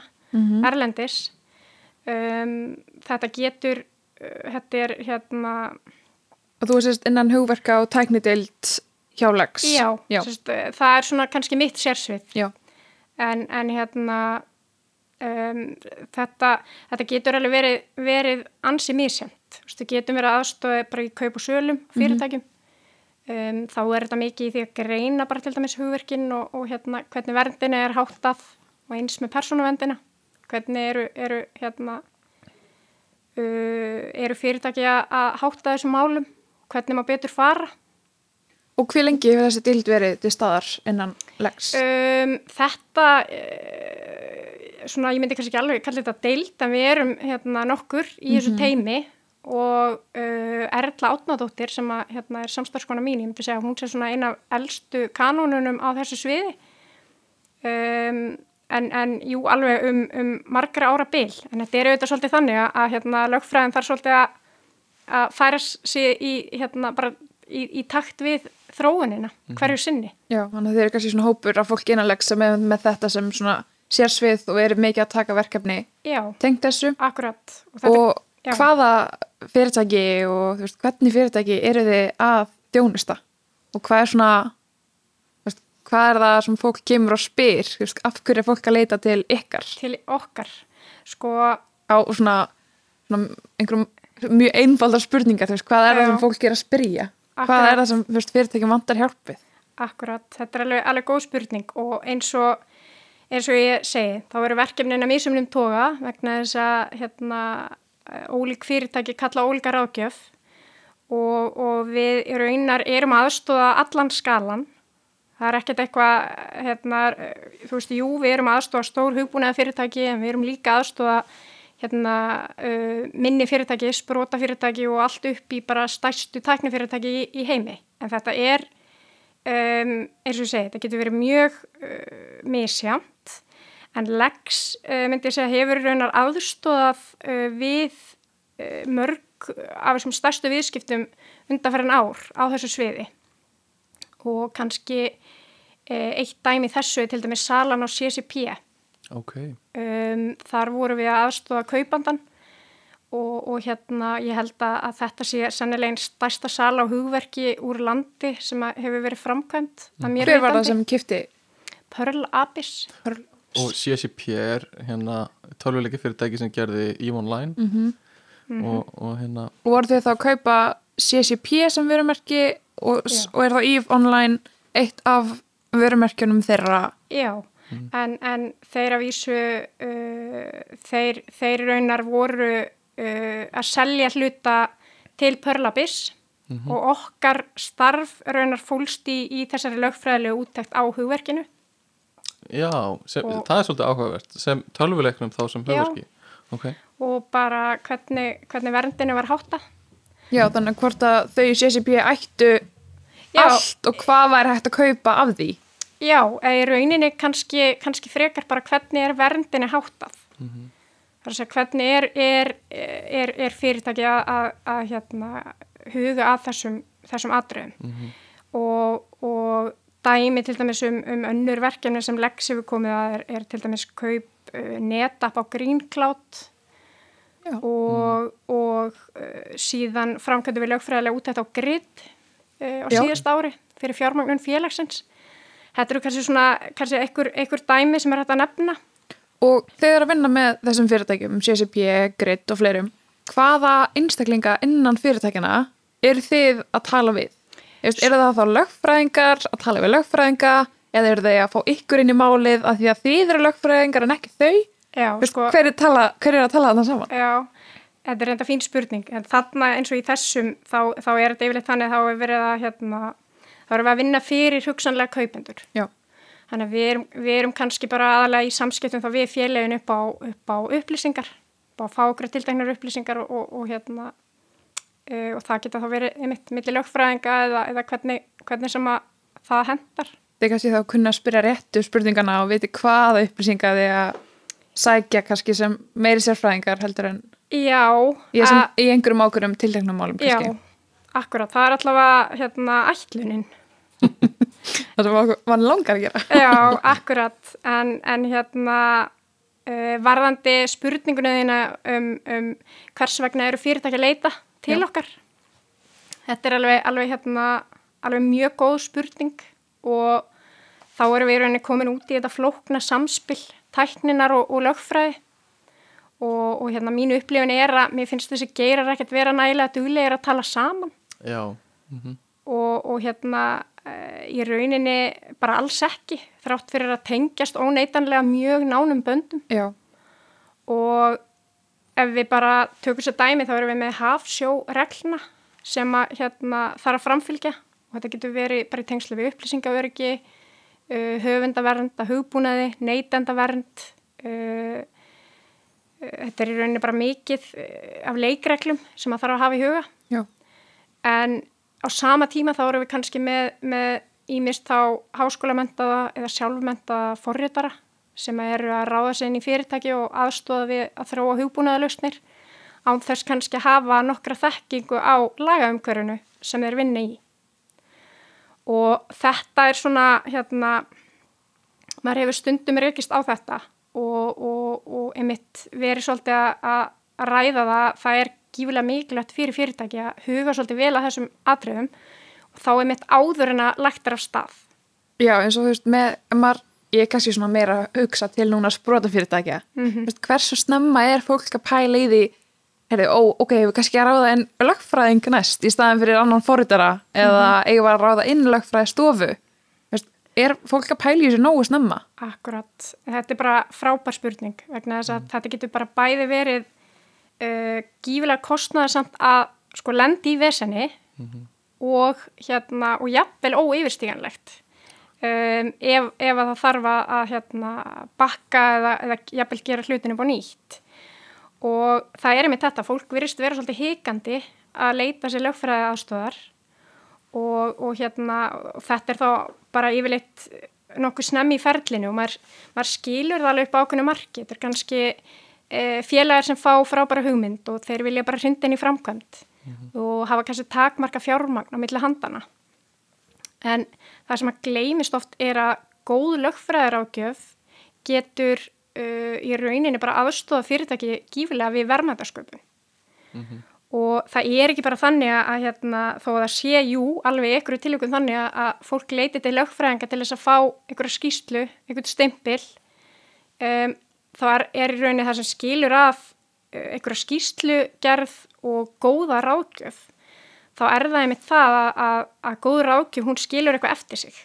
erlendis. Um, þetta getur, uh, þetta er hérna, Og þú sérst innan hugverka og tæknideild hjá Lex? já, Já. Sest, uh, það er svona kannski mitt sérsvið. Já. en, en hérna um, þetta, þetta getur alveg verið, verið ansi mísjönd þú getum verið aðstofi bara í kaup og sölum fyrirtækjum. Um, þá er þetta mikið í því að greina bara til dæmis hugverkin og, og hérna hvernig verndina er háttað og eins með persónuvendina hvernig eru, eru hérna uh, eru fyrirtæki að að hátta þessum málum? Hvernig maður betur fara Og hver lengi hefur þessi deild verið til staðar innan Lex? Um, þetta, uh, svona, ég myndi kannski ekki alveg kalla þetta deild, en við erum hérna nokkur í þessu teimi og uh, Erla Átnadóttir sem að, hérna, er samstarfskona mín, ég myndi segja að hún sé svona eina af elstu kanónunum á þessu sviði. Um, en, en jú, alveg um, um margra ára bil, en þetta er auðvitað svolítið þannig að, hérna, lögfræðin þarf svolítið að, að færa sig í, hérna, bara í, í takt við þróunina hverju sinni. Já, þannig að þeir eru kannski svona hópur af fólk innan Lex sem er með þetta sem svona sérsvið og eru mikið að taka verkefni Já, tengt þessu. akkurat. Og þetta, og já. hvaða fyrirtæki og þú veist, hvernig fyrirtæki eru þið að þjónusta og hvað er svona veist, hvað er það sem fólk kemur og spyr veist, af hverju er fólk að leita til ykkar til okkar, sko, á svona, svona einhverjum mjög einfaldar spurningar þú veist, hvað er Já. það sem fólk er að spyrja hvað Akkurat. er það sem fyrirtækjum vantar hjálpið akkurat, þetta er alveg, alveg góð spurning og eins og, eins og ég segi, þá eru verkefnin að mísumnum toga vegna þess að hérna, ólík fyrirtæki kalla ólíka ráðgjöf og, og við í raunar erum aðstóða allan skalan. Það er ekkert eitthvað, hérna, þú veist, jú, við erum aðstóða stór hugbúnaða fyrirtæki en við erum líka aðstóða hérna, uh, minni fyrirtæki, spróta fyrirtæki og allt upp í bara stærstu tæknifyrirtæki í, í heimi. En þetta er, um, eins og ég segi, þetta getur verið mjög uh, misjamt en Lex, uh, myndi ég segja, hefur raunar aðstóðað uh, við uh, mörg af þessum stærstu viðskiptum undanferðan ár á þessu sviði. Og kannski uh, eitt dæmi þessu er til dæmis salan á CCP ok, um, þar voru við að aðstóða kaupandan og, og hérna ég held að, þetta sé sennilega einn stærsta sala á hugverki úr landi sem að hefur verið framkvæmt mér hver var það sem kifti Pearl Abyss. Og CSIP er hérna tölvuleiki fyrirtæki sem gerði EVE Online. Mhm. og, og hérna og voru þið þá að kaupa CCP sem verumerki og, og er þá EVE Online eitt af verumerkjunum þeirra? Já, en, en þeir að vísu, uh, þeir, þeir raunar voru uh, að selja hluta til Pörlabis og okkar starf raunar fólst í, í þessari lögfræðilegu úttækt á hugverkinu. já, sem, Og- það er svolítið áhugavert sem tölvuleiknum þá sem Já. höfverki ok, og bara hvernig, hvernig verndinu var hátta. Já, þannig hvort að þau í CCP ættu Já. allt og hvað væri hægt að kaupa af því Já, eða í rauninni kannski, kannski frekar bara hvernig er verndinu háttað. Það er að segja hvernig er, er, er, er fyrirtæki að, að, að hérna, huga að þessum, þessum atriðum og, og dæmi til dæmis um, um önnur verkefni sem Lex hefur komið að er, er til dæmis kaup uh, netapp á GreenCloud Já. og, og uh, síðan framkvæmdu við lögfræðilega út þetta á grid uh, á Já. síðast ári fyrir fjármagnun félagsins. Þetta eru kannski svona, kannski einhver, einhver dæmi sem er hægt að nefna. og eru að vinna með þessum fyrirtækjum CCP, Grid og fleirum hvaða einstaklinga innan fyrirtækjana eru þið að tala við? Eru það þá lögfræðingar að tala við lögfræðinga eða eru þeir að fá ykkur inn í málið að því að þið eru lögfræðingar en ekki þau? Já, sko, hver, er tala, hver er að tala þarna saman? já, þetta er enda fín spurning, en þarna eins og í þessum, þá, þá er þetta yfirleitt þannig þá er verið að, hérna, þá erum við að vinna fyrir hugsanlega kaupendur. Já. Þannig að við erum, við erum kannski bara aðalega í samskiptum þá við félagin upp á, upp á upplýsingar, upp á fágra tildæknar upplýsingar og, og, og hérna, uh, og það geta þá verið einmitt millir lögfræðinga eða, eða hvernig, hvernig sem að það hendar. Þið kannski þá kunna að spyrja réttu spurningana og viti hvaða upplýsinga þið að sækja kannski sem meiri sérfræðingar heldur en Já, í, þessum, að- í einhverjum ákveðum tilteknum málum já, kannski. Akkurat, það er allavega hérna ætlunin. Það okkur- mann langar að gera. Já, akkurat, en, en hérna uh, varðandi spurningunni þína um, um hvers vegna eru fyrirtæki að leita til Já. okkar. Þetta er alveg, alveg, hérna, alveg mjög góð spurning og þá erum við í rauninni komin út í þetta flókna samspil tækninar og, og lögfræði og, og hérna mínu upplifin er að mér finnst þessi geirar ekkert vera nægilega duglegir að tala saman já, mm og, og hérna uh, í rauninni bara alls ekki þrátt fyrir að tengjast óneitanlega mjög nánum böndum. Já, og ef við bara tökum sér dæmi þá erum við með hafsjóreglna sem að hérna þarf að framfylgja. Og þetta getur verið bara í tengslu við upplýsingaöryggi, uh, höfundavernd, hugbúnaði, neytendavernd, uh, uh, þetta er í rauninni bara mikið af leikreglum sem að þarf að hafa í huga. Já, en á sama tíma þá erum við kannski með, með ímist þá háskólamentaða eða sjálfmentaða forritara sem eru að ráða sig inn í fyrirtæki og aðstóða við að þróa hugbúnaðalustnir án þess kannski að hafa nokkra þekkingu á lagaumkörunu sem þeir vinna í. Og þetta er svona, hérna, maður hefur stundum reykist á þetta og, og, og einmitt verið svolítið að ræða það, það er gífulega mikilvægt fyrir fyrirtæki að huga svolítið vel að þessum atriðum og þá er mitt áður en að lagt er af stað. já, eins og þú veist, með, maður, ég er kannski svona meira að hugsa til núna sprótafyrirtækja. Mm Mhm. veist, hversu snemma er fólk að pæla í því, heyrðu, ó, ok, hefur kannski að ráða inn lögfræðing næst í staðin fyrir annan forritara eða eigum við að ráða inn lögfræði stofu. Er fólk að pæla í þessu nógu snemma? Akkurat, þetta er bara frábær spurning vegna þess að þetta getur bara bæði verið uh, gífilega kostnaðar samt að sko lendi í vesenni og hérna og jafnvel óyfirstíganlegt. Um, ef, ef að það þarf að hérna bakka eða, eða jafnvel gera hlutinu búið nýtt. Og það er einmitt þetta, fólk virðist vera svolítið hikandi að leita sér lögfræði aðstöðar og, og hérna og þetta er þá bara yfirleitt nokkuð snemmi í ferlinu og maður, maður skilur það alveg upp á ákveðnu marki. Þetta er kannski félagar sem fá frábæra hugmynd og þeir vilja bara hrinda í framkvæmt og hafa kannski takmarka fjármagn á milli handana en það sem að gleymist oft er að góð lögfræðir ágjöf getur uh, í rauninni bara aðstóða fyrirtæki gífilega við verðmætasköpun. Og það er ekki bara þannig að, hérna, þó að það sé jú alveg í einhverju tilvíkun þannig að, fólk leiti til lögfræðinga til þess að fá einhverju skýslu, einhverju stimpil um, þá er, í rauninni það sem skilur að uh, einhverju skýslu gerð og góða ráðgjöf þá er það einmitt það að, að, að góð ráðgjöf hún skilur eitthvað eftir sig.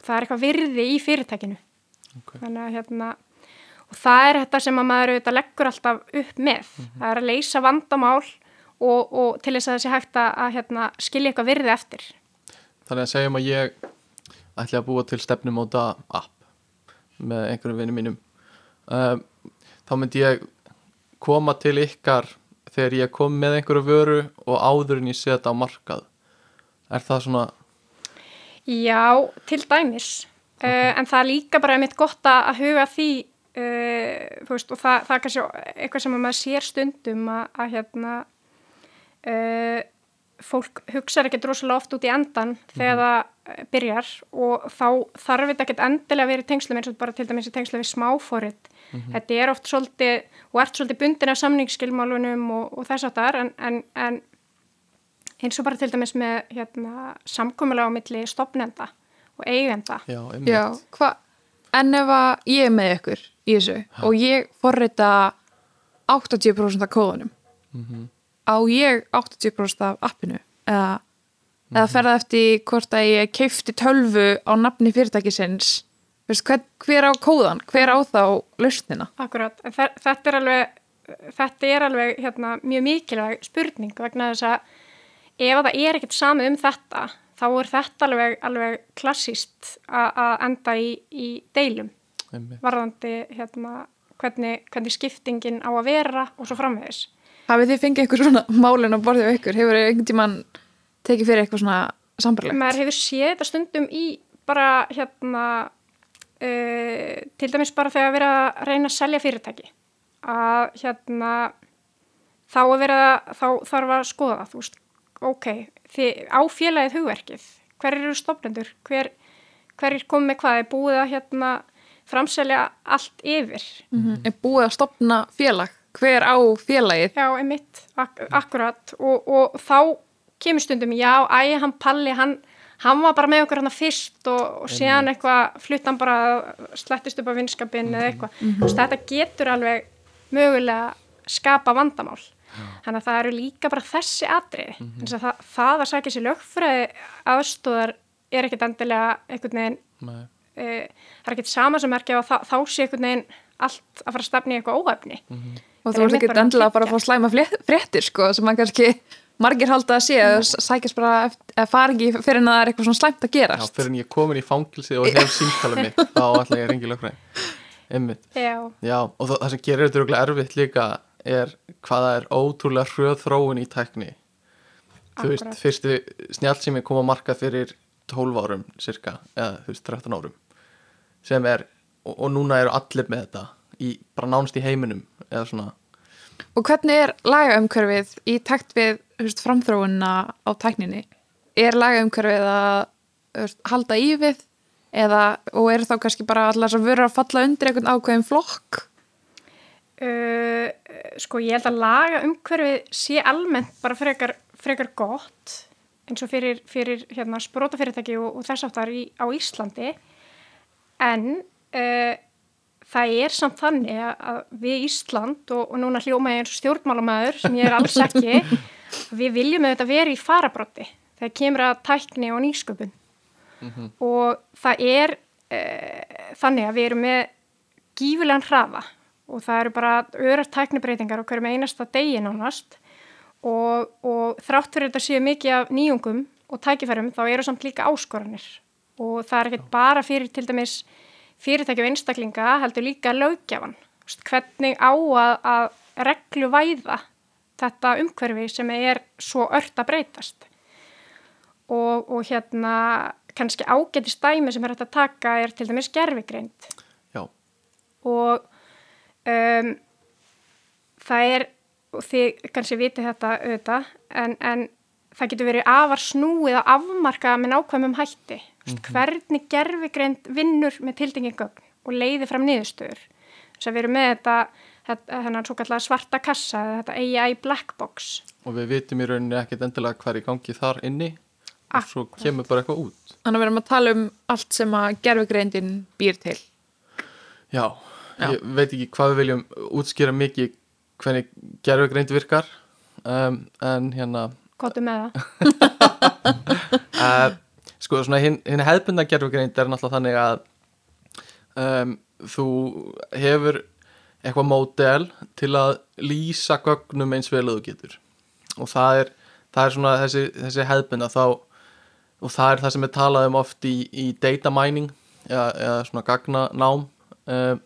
Það er eitthvað virði í fyrirtækinu. Ok. þannig að hérna og það er þetta sem að maður auðvitað leggur alltaf upp með, það er að leysa vandamál og, og til þess að það sé hægt að, að hérna, skilja eitthvað virði eftir. Þannig að segjum að ég ætla að búa til stefnumóta app með einhverjum vinnum mínum um, þá myndi ég koma til ykkar þegar ég kom með einhverju vöru og áður en ég setja á markað. Er það svona? Já, til dæmis. Uh, en það er líka bara einmitt gott að huga því uh, veist, og það, það er kannski eitthvað sem að maður sér stundum að, að hérna uh, fólk hugsaður ekkert rosalega oft út í endan þegar það eh, byrjar og þá þarf þetta ekkert endilega að vera í tengslum eins og bara til dæmis í tengslum við smáfórit þetta er oft svolítið og ert svolítið bundin af samningsskilmálunum og, og þess að það er en, en, en eins og bara til dæmis með hérna, samkomulega á milli stopnenda og eigenda. já. Já, hvað, en ef að ég er með ykkur í þessu og ég forrita 80% af kóðunum á ég 80% af appinu? Eða, eða ferða eftir hvort að ég keifti tölvu á nafni fyrirtækisins Veist, hver, hver á kóðan, hver á þá lausnina Akkurat, en þe- þetta er alveg þetta er alveg hérna, mjög mikilvæg spurning vegna þess að ef að það er ekkert sami um þetta þá er þetta alveg, alveg klassíst að enda í, í deilum Einmitt. varðandi hérna, hvernig, hvernig skiptingin á að vera og svo framvegis. Hafið þið fengið eitthvað svona málin á borðið ykkur? Hefur þið einhvern tímann tekið fyrir eitthvað svona sambarlegt? Maður hefur séð þetta stundum í bara hérna uh, til dæmis bara þegar að vera að reyna að selja fyrirtæki að hérna þá að vera, þá þarf að skoða það, þú veist, ok þið, á félagið hugverkið hver eru stofnendur, hver hver er komið hvað, er búið að hérna framselja allt yfir Mm -hmm. Er búið að stopna félag? Hver á félagið? Já, einmitt, ak akkurat og, og þá kemur stundum já, æ, hann Palli, hann hann var bara með okkur hann fyrst og, og síðan eitthvað, flutt hann bara slettist upp á vinskapin eða eitthvað. Þú veist, þetta getur alveg mögulega skapa vandamál. Þannig að það eru líka bara þessi atriði. Mm -hmm. það, það að sækja sér lögfræði aðstóðar er ekkit endilega einhvern veginn Nei. e, það er ekkit sama sem merkja og þá, þá sé einhvern veginn allt að fara að stefni í eitthvað óhefni Og Það þú er ert ekki að endilega bara að fá slæma fréttir sko, sem mann kannski margir halda að sé að sækjast bara eftir, að fara ekki fyrir en að það er eitthvað svona slæmt að Já, gerast. fyrir en ég er komin í fangilsi og hef símtalið mitt þá ætla ég að ringi lögfræðin Einmitt. Já, Já, og það, það sem gerir þetta örugglega erfitt líka er hvaða er ótrúlega hröð þróun í tækni. Þú veist, fyrstu snjálfsými kom á markað fyrir 12 árum cirka, eða þú veist, 13 árum sem er, og, og núna eru allir með þetta, í, bara nánst í heiminum eða svona, Og hvernig er lagaumhverfið í takt við veist, framþróunna á tækninni? Er lagaumhverfið að halda í við eða, og er þá kannski bara allar sem verður að falla undir einhvern ákveðin flokk? Uh, sko ég held að laga umhverfið sé almennt bara frekar, frekar gott eins og fyrir, fyrir hérna, sprótafyrirtæki og, og þess aftar í, á Íslandi en uh, það er samt þannig að- að við Ísland og, og núna hljóma ég eins og stjórnmálamæður sem ég er alls ekki við viljum auðvitað vera í farabrotti þegar kemur að tækni og nýsköpun. Og það er uh, þannig að við erum með gífulegan hraða og það eru bara örar tæknibreitingar og hverjum einasta degi nánast. Og, og þrátt fyrir þetta séu mikið af nýjungum og tækifærum þá eru samt líka áskoranir. Og það er ekkert bara fyrir til dæmis fyrirtæki og einstaklinga heldur líka veist, hvernig á að, að reglu væða þetta umhverfi sem er svo ört að breytast. Og, og hérna kannski ágæti stæmi sem er hægt að taka er til dæmis gerfigreind já, og um, það er og þið kannski viti þetta auðvitað en, en það getur verið afar snúið að afmarka með nákvæmum hætti. Mm -hmm. hvernig gerfigreind vinnur með tildingin gögn og leiði fram niðurstöður. Þess að við erum með þetta, hennar svo kallega svarta kassa þetta AI black box. Og við vitum í rauninni ekkert endilega hvað er í gangi þar inni. Og svo kemur bara eitthvað út. Þannig að við erum að tala um allt sem að gerfugreindin býr til. Já, Já. ég veit ekki hvað við viljum útskýra mikið hvernig gerfugreind virkar um, en hérna Kottu með það uh, sko svona hinn hin hefðbundna gerfugreind er náttúrulega þannig að um, þú hefur eitthvað módel til að lýsa gögnum eins vel að þú getur. Og það er, það er svona þessi, þessi hefðbundna þá og það er það sem er talað um oft í, í data mining eða, eða svona gagnanám um,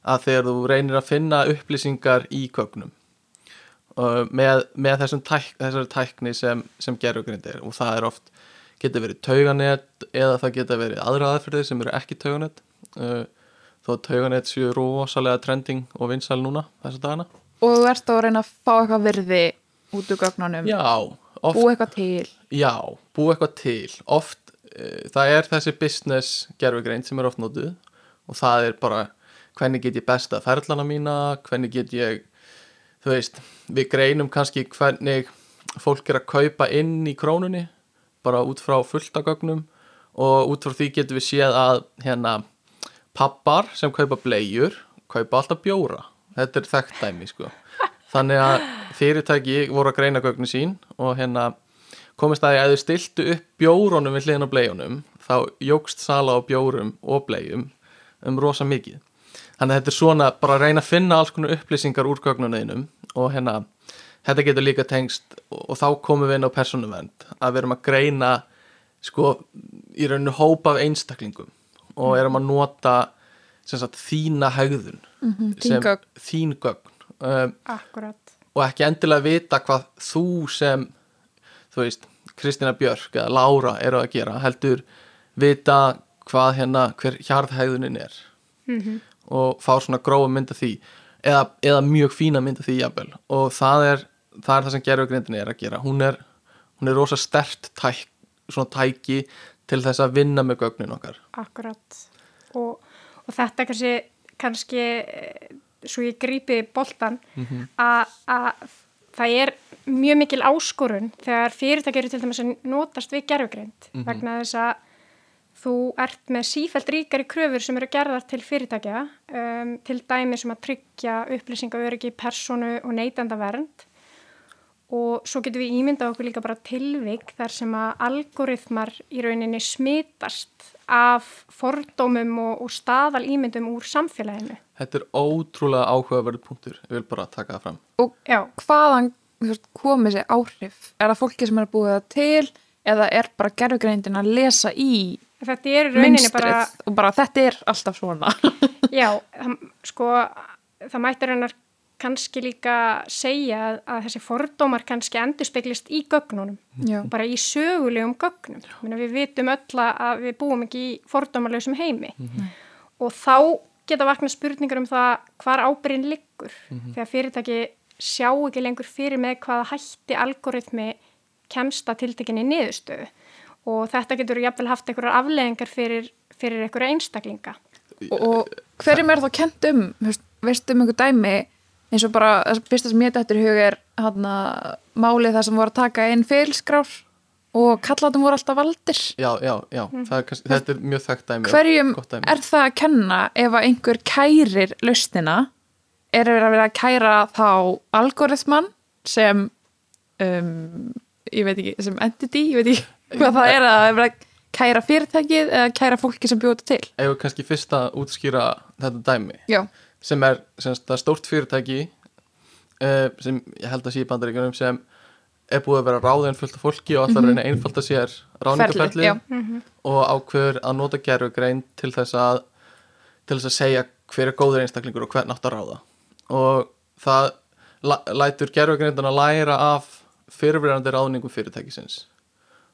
að þegar þú reynir að finna upplýsingar í gögnum uh, með, með þessum tæk, þessari tækni sem, sem gerugrind er. Og það er oft getur verið tauganett eða það getur verið aðra aðferðir sem eru ekki tauganett uh, þó að tauganett séu rosalega trending og vinsæl núna þessa dagana. Og þú ert að reyna að fá eitthvað virði út úr gögnunum. Já, oft Búa eitthvað til. Já, búa eitthvað til. Oft, uh, það er þessi business gerfugreind sem er oft notuð. Og það er bara hvernig get ég besta ferlana mína, hvernig get ég þú veist, við greinum kannski hvernig fólk er að kaupa inn í krónunni bara út frá fulltagögnum og út frá því getum við séð að hérna pappar sem kaupa blegjur kaupa alltaf bjóra, þetta er þekkt dæmi sko, þannig að fyrirtæki voru að greina gögnin sín og hérna komist að því að þau stiltu upp bjórunum við hliðin á bleiunum þá jógst sala á bjórum og bleium um rosa mikið. Þannig að þetta er svona bara að reyna að finna alls konar upplýsingar úr gögnunniðinum og hérna þetta getur líka tengst og, þá komum við inn á persónuvend að við erum að greina sko í rauninu hópa af einstaklingum og erum að nota sagt þína hegðun þín sem- gögn. þín gögn. Um, og ekki endilega vita hvað þú sem þú veist, Kristina Björk eða Lára eru að gera, heldur vita hvað hérna hver hjarðhæðunin er. Mhm. og fá svona grófa mynd af því eða, eða mjög fína mynd af því jafnvel. Og það er það, er það sem gerfugrindin er að gera. Hún er, hún er rosa stert tæk, svona tæki til þess að vinna með gögnin okkar. Akkurat. Og, og þetta kannski, kannski eh, svo ég grípi boltan að að það er mjög mikil áskorun þegar fyrirtæki eru til dæmis að notast við gerfugreind vegna þess að þú ert með sífælt ríkari kröfur sem eru gerðar til fyrirtækja um, til dæmi sem að tryggja upplýsingaöryggi, personu og neytandavernd og svo getum við ímyndað okkur líka bara tilvik þar sem að algoritmar í rauninni smitast af fordómum og, og staðal ímyndum úr samfélaginu. þetta er ótrúlega áhugaverð punktur ég vil bara taka það fram Og Já, hvaðan komið sér áhrif? Er það fólki sem er búið það til eða er bara gerfugreindin að lesa í þetta er í rauninni mynstrið bara, og bara þetta er alltaf svona? já, það, sko, það mættir hennar kannski líka segja að, að þessi fordómar kannski endurspeglist í gögnunum. Já. bara í sögulegum gögnum. Minna, við vitum öll að við búum ekki í fordómalösum heimi og þá geta vakna spurningar um það hvar ábyrðin liggur þegar fyrirtæki sjá ekki lengur fyrir með hvaða hætti algoritmi kemst að tiltekinni niðurstöðu og þetta getur jafnvel haft einhverjar afleðingar fyrir, fyrir einhverja einstaklinga. og hverjum er þá kent um veist, um einhver dæmi eins og bara, það fyrsta sem ég dættur í hug er hana, málið það sem voru að taka inn feilskrár og kallatum voru alltaf valdir. Já, já, já, það er þetta er mjög þekkt dæmi og hverjum gott dæmi. er það að kenna ef að einhver kærir lausnina? Er að vera að kæra þá algoritman sem um, ég veit ekki, sem entity ég veit ekki hvað það er að er verið að kæra fyrirtækið eða kæra fólki sem bjóta til? Ef við kannski fyrst að útskýra þetta dæmi? Já, sem er semst, stórt fyrirtæki uh, sem ég held að sé í bandaríkjunum sem er búið að vera ráðin fullt af fólki og alltaf reyna að einfalda sér ráningaferli já. og ákveður að nota gerfugrein til þess að til þess að segja hver er góður einstaklingur og hvern átt að ráða. Og það lætur gerfugreindan að læra af fyrirverandi ráðningum fyrirtækisins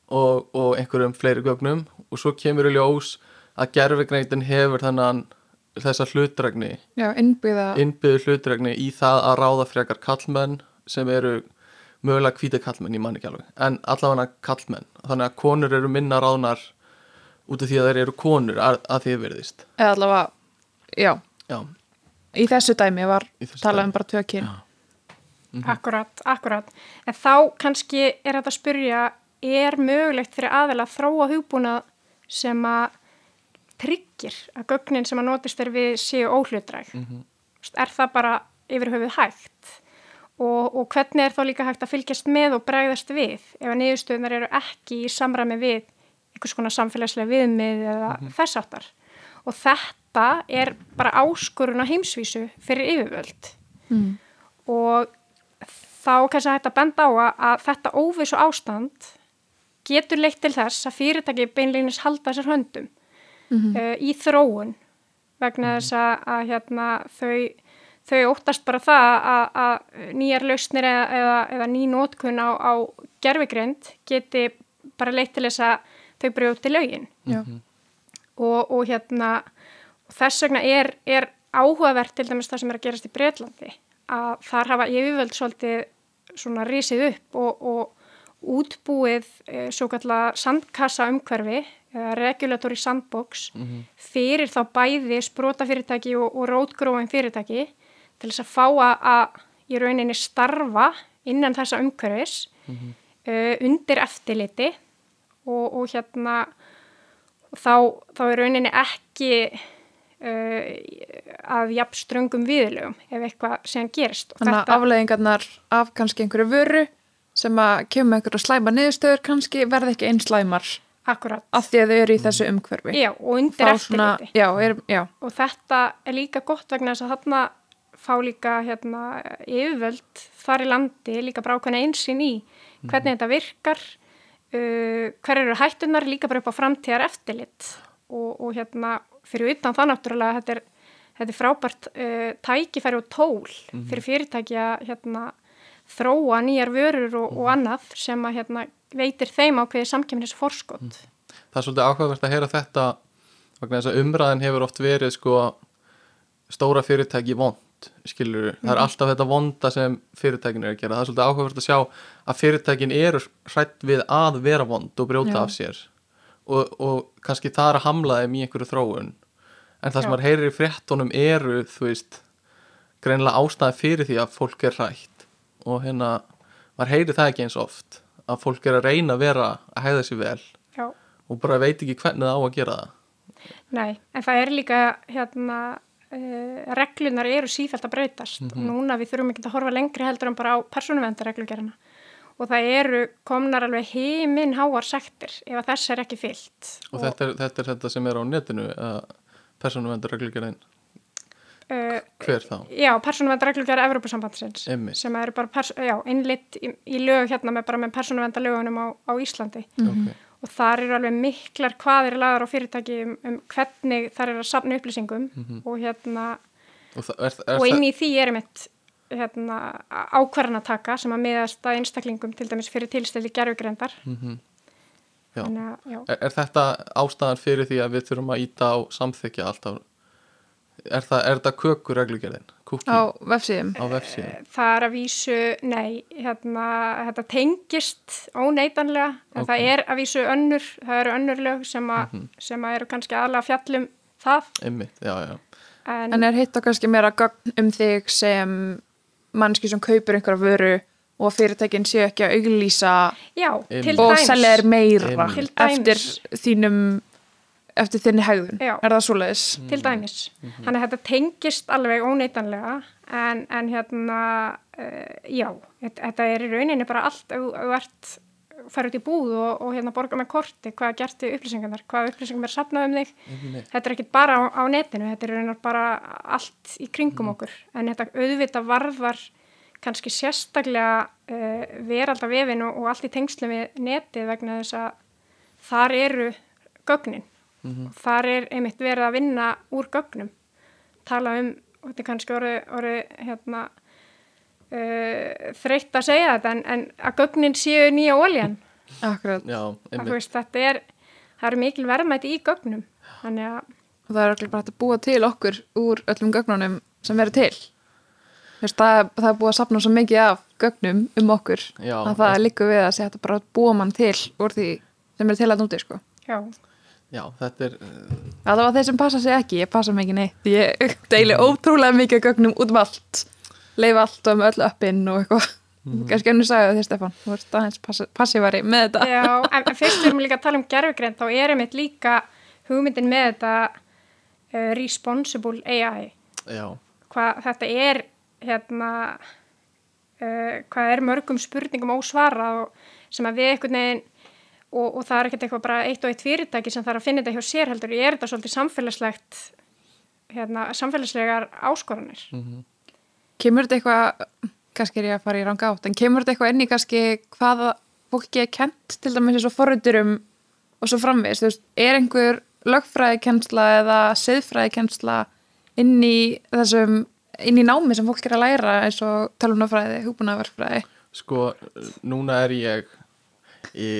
og, og einhverjum fleiri gögnum. Og svo kemur í ljós að gerfugreindan hefur þennan þessa innbyggða innbyggðu hlutregni í það að ráða frekar kallmenn sem eru mögulega hvíta kallmenn, ég man ekki alveg en allavega kallmenn, þannig að konur eru minna ráðnar út af því að þeir eru konur að, að því verðist eða allavega, já, já, í þessu dæmi var Í þessu talað dæmi. um bara tvö kyn. Akkurat, akkurat. En þá kannski er þetta að spyrja, er mögulegt fyrir aðeila að þróa hugbúnað sem að tryggir að gögnin sem að notist er við séu óhlutræk? Er það bara yfir höfuð hægt? Og, og hvernig er þá líka hægt að fylgjast með og bregðast við ef að niðurstöðunar eru ekki í samræmi við einhvers konar samfélagslega viðmið eða þess áttar? Og þetta er bara áskorun á heimsvísu fyrir yfirvöld mm. og þá kannski hægt að benda á að, þetta óvissu ástand getur leitt til þess að fyrirtæki beinleginis halda sér höndum uh, í þróun vegna þess að, að hérna, þau, þau óttast bara það að, að nýjar lausnir eða, eða, eða ný nótkun á, á gerfigrind geti bara leitt til þess að þau brjóti lögin. Já, og, og hérna og þess vegna er, er áhugavert til dæmis það sem er að gerast í Breitlandi að þar hafa yfirvöld svolítið svona risið upp og, og útbúið e, svo kallar sandkassa umhverfi eða regulatory sandbox fyrir þá bæði sprótafyrirtæki og, og rótgróin fyrirtæki til þess að fá að, í rauninni starfa innan þessa umhverfis e, undir eftirliti og, og hérna þá, þá er rauninni ekki uh, að jafn ströngum viðlögum ef eitthvað sem gerist. Og þannig að afleðingarnar af kannski einhverju vöru sem að kemur með einhverju slæma niðurstöður kannski verði ekki einn slæmar akkurat. af því að þau eru í þessu umhverfi. Já, og undir eftirliti. Og þetta er líka gott vegna þess að þarna fá líka hérna, yfirvöld þar í landi líka bara ákveðna einsinn í hvernig þetta virkar, uh, hver eru hættunar líka bara upp á framtíðar eftirlit og, og hérna fyrir utan það náttúrulega þetta er, þetta er frábært uh, tækifæri og tól fyrir fyrirtæki að hérna, þróa nýjar vörur og, og annað sem að hérna, veitir þeim ákveðið samkjöfnis forskot. það er svolítið áhugavert að heyra þetta vegna þess að umræðin hefur oft verið sko stóra fyrirtæki vond skilur, það er alltaf þetta vonda sem fyrirtækin er að gera, það er svolítið áhugavert að sjá að fyrirtækin eru hrætt við að vera vond og brjóta Já. af sér og, og kannski það er að hamla þeim í einhverju þróun. En það sem Já. maður heyrir í fréttunum eru þú veist greinilega ástæði fyrir því að fólk er hrætt og hérna, maður heyrir það ekki eins oft að fólk er að reyna að vera að hæða sér vel Já. og bara veit ekki hvernig það á að gera það. Nei, en það er líka hérna uh, reglunar eru sífælt að breytast. Og núna við þurfum ekki að horfa lengri heldur en bara á persónuvendarreglugerina og það eru komnar alveg heiminn háar sektir ef að þess er ekki fyllt. Og þetta er, þetta er þetta sem er á netinu persónuvendur reglugerðin uh, hver þá? Já, persónuvendarreglugjara Evrópusambandsins sem eru bara pers- já, innlitt í, í lög hérna með bara með persónuvendarlögunum á, á Íslandi. Okay. og þar eru alveg miklar hvaðir lagar á fyrirtæki um, um hvernig þar eru að safna upplýsingum og hérna og, er, er, og inn í því er einmitt hérna, ákvarðanataka sem að miðast að einstaklingum til dæmis fyrir Mhm. Þannig að já, er, er þetta ástæðan fyrir því að við þurfum að íta á samþykja alltaf er, það, er þetta kökur reglugerðin? Kúki á vefsíðum á vefsíðum? það er að vísu nei, hérna, þetta tengist óneitanlega, en Ok. það er að vísu önnur, það eru önnur lög sem, a, sem að eru kannski aðlega fjallum það, Einmitt, já, já en, en er hitt og kannski meira gögn um þig sem mannski sem kaupir einhverja vöru og fyrirtækin séu ekki að auglýsa já, og selja þér meira dæmis. eftir þínum eftir þinni hegðun, Já. er það svoleiðis? til dæmis. Þannig að þetta tengist alveg óneitanlega en, en hérna, uh, já, þetta, er í rauninni bara allt ef þú ert fara út í búð og, og hérna borga með korti hvað gert við upplýsingarnar, hvað upplýsingum er safnað um þig. Einmitt. Þetta er ekki bara á, á netinu, þetta er í rauninni bara allt í kringum okkur en þetta auðvitað varðar kannski sérstaklega uh, veralda vefin og, og allt í tengslum við netið vegna þess að þar eru gögnin þar er einmitt verið að vinna úr gögnum. Tala um, og þetta er kannski orðið, orðið hérna uh, þreytt að segja þetta en, en að gögnin séu nýja óljan Akkurat, Já, veist þetta er það eru mikil verðmæti í gögnum. Þannig að og það er okkur bara að búa til okkur úr öllum gögnunum sem eru til. Þú veist, það, það er búið að sapna svo mikið af gögnum um okkur Já, að það er líka við að segja þetta bara að búa mann til úr því sem er til að núti sko. já, Já, þetta er uh, Það var þeir sem passa sig ekki, ég passa mig ekki neitt. Ég deili ótrúlega mikið gögnum út um allt. Leif allt og með öll uppinn og eitthvað. Kannski ennur sagði þér Stefán. Þú ert aðeins passívari með þetta. Já en, fyrst við erum líka að tala um gerfugreind þá er einmitt líka hugmyndin með þetta uh, responsible AI Já, hvað þetta er hérna uh, hvað er mörgum spurningum ósvarað og sem að við einhvern veginn og, og það er ekkert eitthvað bara eitt og eitt fyrirtæki sem þarf að finna þetta hjá sér heldur. Ég er þetta svolítið samfélagslegt hérna, samfélagslegar áskoranir. Kemur þetta eitthvað kannski er ég að fara í ranga átt en kemur þetta eitthvað inn í kannski hvaða fólki er kent til dæmis eins og forriturum og svo framvegis, þú veist, er einhver lögfræðikensla eða siðfræðikensla inn í þessum inn í námi sem fólk er að læra eins og tölunafræði, hugbúnaverkfræði sko, núna er ég í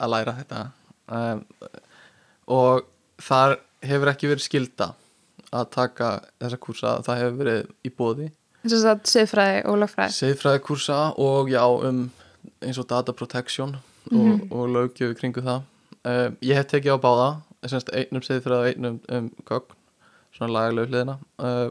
að læra þetta? Um, og þar hefur ekki verið skilda að taka þessa kúrsa, það hefur verið í bóði eins og lögfræði. Seðfræði kúrsa og já um eins og data protection og, og lögjöfu kringu það. Um, ég hef tekið á báða semst, einnum seðfræði og einnum um gögn svona lagalegu hliðina. Uh,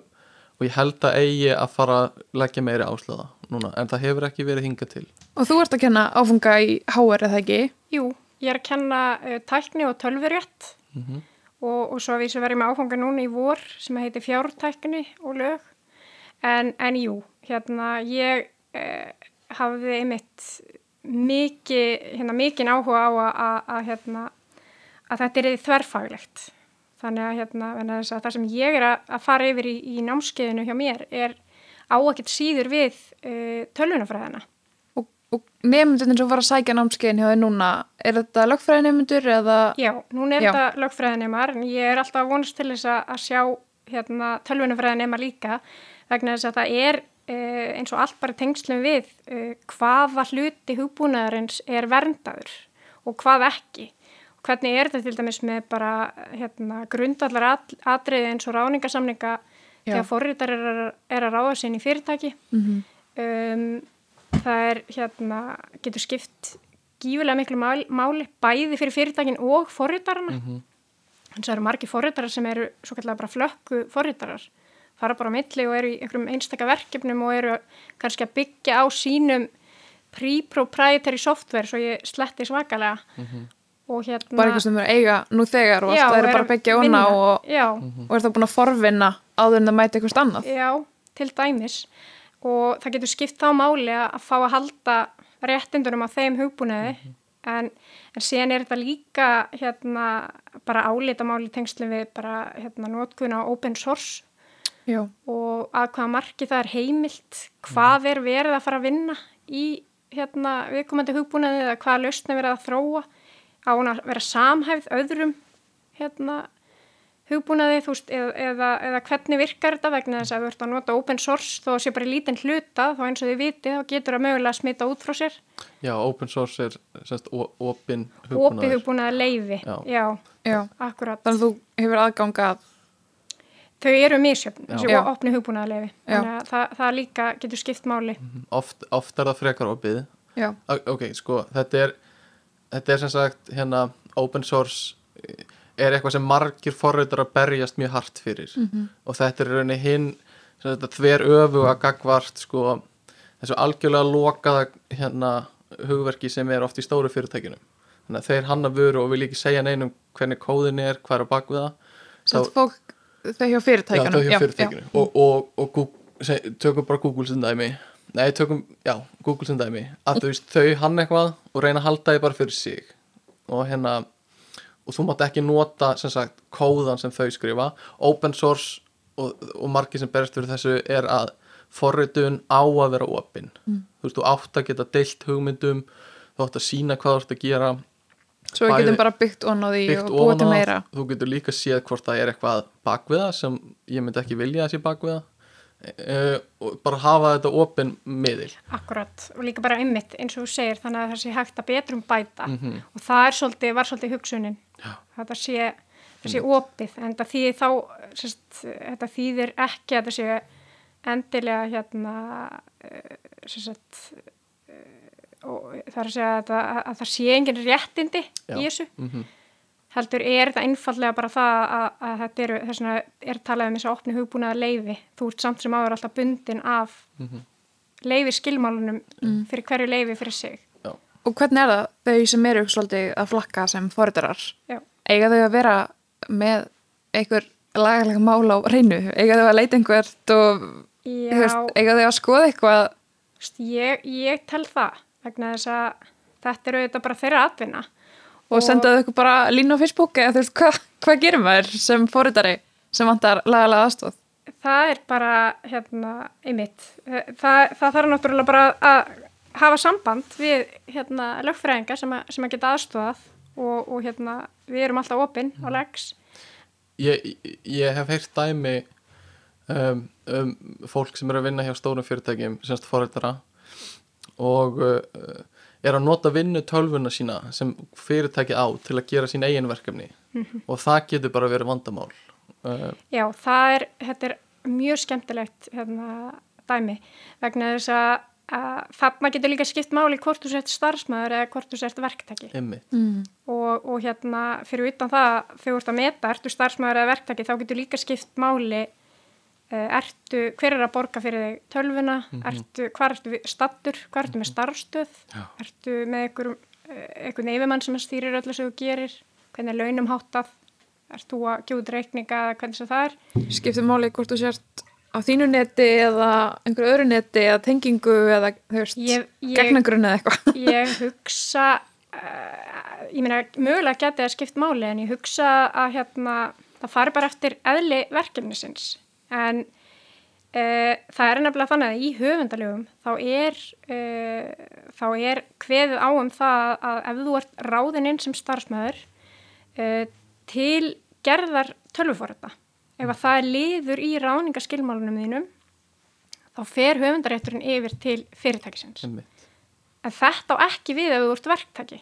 og ég held að eigi að fara að leggja meiri áslöða núna en það hefur ekki verið hingað til og þú ert að kenna áfunga í HR eða ekki? Jú, ég er að kenna uh, tækni og tölvurétt. Mhm. og, og svo að við sem verðum áfanga núna í vor sem heitir fjártækni og lög. En, en jú, hérna ég uh, hafði einmitt mikið, hérna mikið áhuga á að, að, að hérna að þetta er þverfaglegt. Þannig að, hérna, að það sem ég er að, að fara yfir í, í námskeiðinu hjá mér er á að geta síður við uh, tölvunafræðina Og, og nefndin sem var að sækja námskeiðin hjá þau núna, er þetta lögfræði nefndur eða? Já, núna er Já. þetta lögfræðinemar en ég er alltaf vonast til þess að, sjá hérna, tölvunafræðinemar líka vegna þess að það er uh, eins og allt bara tengslum við uh, hvaða hluti hugbúnaðarins er verndaður og hvað ekki. Hvernig er þetta til dæmis með bara hérna, grundallar at, atriði eins og ráningasamninga þegar forritar er, er að ráða sinni í fyrirtæki. Mm Um, það er hérna, getur skipt gífulega miklu máli, máli bæði fyrir fyrirtækin og forritarana. Mhm. Þannig að það eru margir forritarar sem eru svo kallega bara flökku forritarar. Fara bara á milli og eru í einhverjum einstaka verkefnum og eru kannski að byggja á sínum pre-proprietary software svo ég sletti svakalega. Og hérna... Bara eitthvað sem þau eiga nú þegar og Já, það er er bara að byggja vinna. óna og, og er það búin að forvinna áður en það mæti eitthvað annað. já, til dæmis. Og það getur skipt þá máli að fá að halda réttindunum á þeim hugbúnaði. En, en síðan er þetta líka hérna bara álita máli tengslum við bara hérna notkuna open source Já. og að hvaða marki það er heimilt, hvað er verið að fara að vinna í hérna, viðkomandi hugbúnaði eða hvaða lausn er verið að þróa á hún að vera samhæfð öðrum hérna, hugbúnaði þú veist, eða, eða, eða hvernig virkar þetta vegna þess að þú ert að nota open source þó að sé bara lítinn hluta þá eins og þið viti þá getur það mögulega að smita út frá sér. Já, open source er semst o- opin opið hugbúnaður. hugbúnaði leifi Já. já, Já. akkurat. Þannig að þú hefur aðgang að, þau eru misjöfn, Já. þessi opni hugbúnaði leifi Já. þannig að það, það líka getur skipt máli. Oft, oft er það frekar opið. Já, ok, sko, þetta er þetta er sem sagt hérna open source er eitthvað sem margir forritar að berjast mjög hart fyrir. Og þetta er rauninni hinn þetta þver öfu að gagvart sko þessu algjörlega lokaða hérna hugverki sem er oft í stóru fyrirtækinu þannig að þeir hanna vöru og vil ekki segja neinum hvernig kóðin er, hvað er að bak við það. Þá- fólk, þau hjá fyrirtækjunum. Já, þau hjá fyrirtækinu og, og, og Google, seg, tökum bara Google sem dæmi. Nei, tökum, já, Google sem dæmi. Að þú veist, þau hann eitthvað og reyna að halda því bara fyrir sig. Og hérna og þú mátt ekki nota, sem sagt, kóðan sem þau skrifa, open source og, og margir sem berist fyrir þessu er að forritun á að vera opin, Mm. þú veist, þú átt að geta deilt hugmyndum, þú átt að sína hvað þú átt að gera Svo við getum bara byggt ón á því og búið til meira. þú getur líka séð hvort það er eitthvað bakvið það sem ég myndi ekki vilja að sé bakvið það uh, og bara hafa þetta opin miðil Akkurat, og líka bara einmitt eins og þú segir, þannig að það sé hægt að betrum bæta Mhm. og það er svolítið, var svolítið hugsunin. Þetta sé, það sé opið en þetta þýðir þá sérst, þetta þýðir ekki að þetta sé endilega hérna uh, sérst og það er að segja að, að, að það sé engin réttindi Já. í þessu mm heldur er þetta einfallega bara það að, að þetta eru, þess vegna er talað um þess að opni hugbúnaða leifi, þú ert samt sem áður alltaf bundin af Mhm. leifi skilmálunum fyrir hverju leifi fyrir sig. Og hvernig er það þau sem eru svolítið að flakka sem foreldarar? Já. Eiga þau að vera með einhver lagalega mál á reynu? Eiga þau að leita einhvert og veist, eiga þau að skoða eitthvað? ég, ég tel það vegna þess að þetta eru auðvitað bara þeirra atvinna. og senda þau eitthvað bara línu á Facebook eða þú veist, hvað hva gerir maður sem fóritari sem vantar lagalega aðstóð? Það er bara, hérna, einmitt. Það, það þarf náttúrulega bara að hafa samband við, hérna, lögfræðinga sem, að- sem að geta aðstofað og, og, hérna, við erum alltaf opinn á legs. ég, ég hef heyrt dæmi um, um fólk sem eru að vinna hjá stórum fyrirtækjum semst fóreldara og uh, er að nota vinnu tölvuna sína sem fyrirtæki á til að gera sín eigin verkefni. Og það getur bara verið vandamál. Uh, Já, það er, er mjög skemmtilegt hérna, dæmi vegna þess að, að þarna getur líka skipt máli hvort þú sért starfsmæður eða hvort þú sért verktaki. Emmi Mm. og, og hérna fyrir utan það þegar þú ert að meta, ertu starfsmæður eða verktaki þá getur líka skipt máli uh, ertu, hver er að borga fyrir þig tölvuna, ertu, hvað ertu stattur, hvað ertu með starfstöð Já. ertu með einhver, einhver neyfimann sem stýrir öllu sem þú gerir? Hvernig er launum háttað? Ert þú að út reikninga eða hvernig sem það er? Skiptir máli hvort þú sért á þínu neti eða einhverju öðru neti eða tengingu eða gegnagrunni eða eitthvað. ég hugsa uh, ég meina, mögulega geti það skipt máli en ég hugsa að hérna, það fari bara eftir eðli verkefnisins en uh, það er nefnilega þannig að í höfundalögum þá er, uh, þá er kveðið á um það að ef þú ert ráðinn inn sem starfsmæður uh, til gerðar tölvuforrita ef að það er liður í ráningaskilmálunum þínum þá fer höfundarétturinn yfir til fyrirtækisins. En þetta á ekki við ef þú ert verktaki.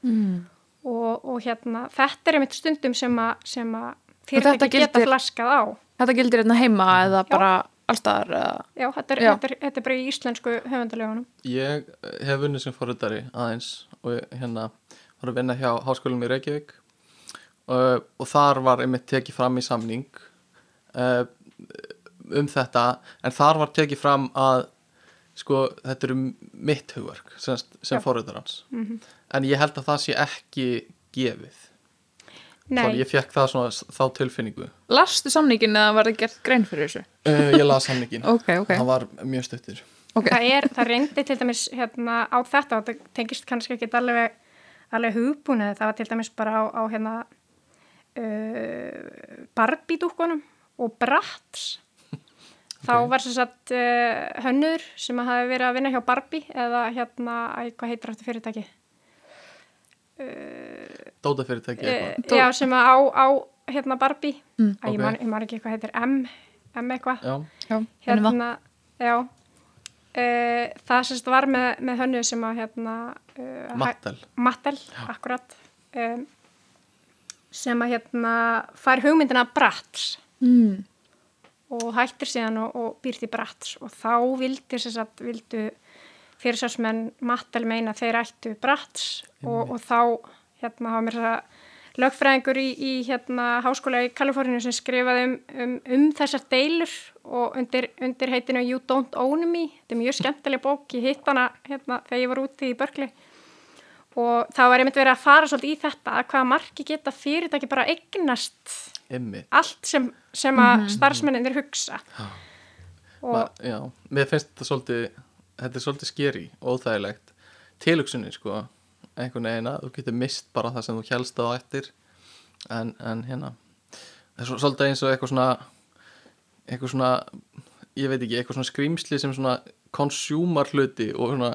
Mm. og, og hérna þetta er einmitt stundum sem að, sem að fyrirtæki geta gildir- flaskað á. Þetta gildir hérna heima eða bara allstaðar eða... já, þetta er, Já. Þetta er, þetta er bara í íslensku höfundalögunum. Ég eh, hef vunnið sem forritari aðeins og hérna var að vinna hjá háskólum í Reykjavík. Og, og þar var einmitt tekið fram í samning uh, um þetta en þar var tekið fram að sko þetta eru mitt hugverk sem, sem Já. forritarans mm en ég held að það sé ekki gefið. Nei, ég fekk það svona þá tilfinningu. Lastu samningin eða var það gert grein fyrir þessu? uh, ég las samningin Ok, ok, það var mjög stuttir ok. Það er, það reyndi til dæmis hérna á þetta og það tengist kannski ekki alveg, alveg hugbúnið, það var til dæmis bara á, á hérna uh, Barbie-dúkkunum og Bratz. Þá Ok. var sem sagt uh, hönnur sem að hafi verið að vinna hjá Barbie eða hérna, hvað heitir þetta fyrirtæki uh, eitthvað. já, sem að á, á hérna Barbie. Mm, Æ, ég, ok. man, ég man ekki hvað heitir M, M eitthvað. Já, Já, hérna. já. Uh, það sérst var með, með hönnu sem að hérna uh, Mattel. Mattel, akkurat um, sem að hérna fær hugmyndina Bratz mm. og hættir síðan og, og býr til Bratz. Og þá vildi sérst að vildu fyrirsásmenn Mattel meina að þeir ættu Bratz. Og, og þá hérna hafa mér það lögfræðingur í, í hérna háskóla í Kaliforníu sem skrifaði um, um, um þessar deilur og undir, undir heitinu You Don't Own Me. Þetta er mjög skemmtileg bók, ég hitt hana hérna þegar ég var úti í Berkeley. Og það var einmitt verið að fara svolítið í þetta að hvaða marki geta fyrirtæki bara eignast Einmitt. Allt sem, sem að starfsmenninir hugsa. Og Ma, já, mér finnst þetta svolítið þetta er svolítið skeri óþægilegt. Tilugsunni sko einhvern veginn að þú getur mist bara það sem þú helst á eftir. En, en hérna það er svo- svolítið eins og eitthvað svona eitthvað svona ég veit ekki, eitthvað svona skrýmsli sem svona konsjúmar hluti og svona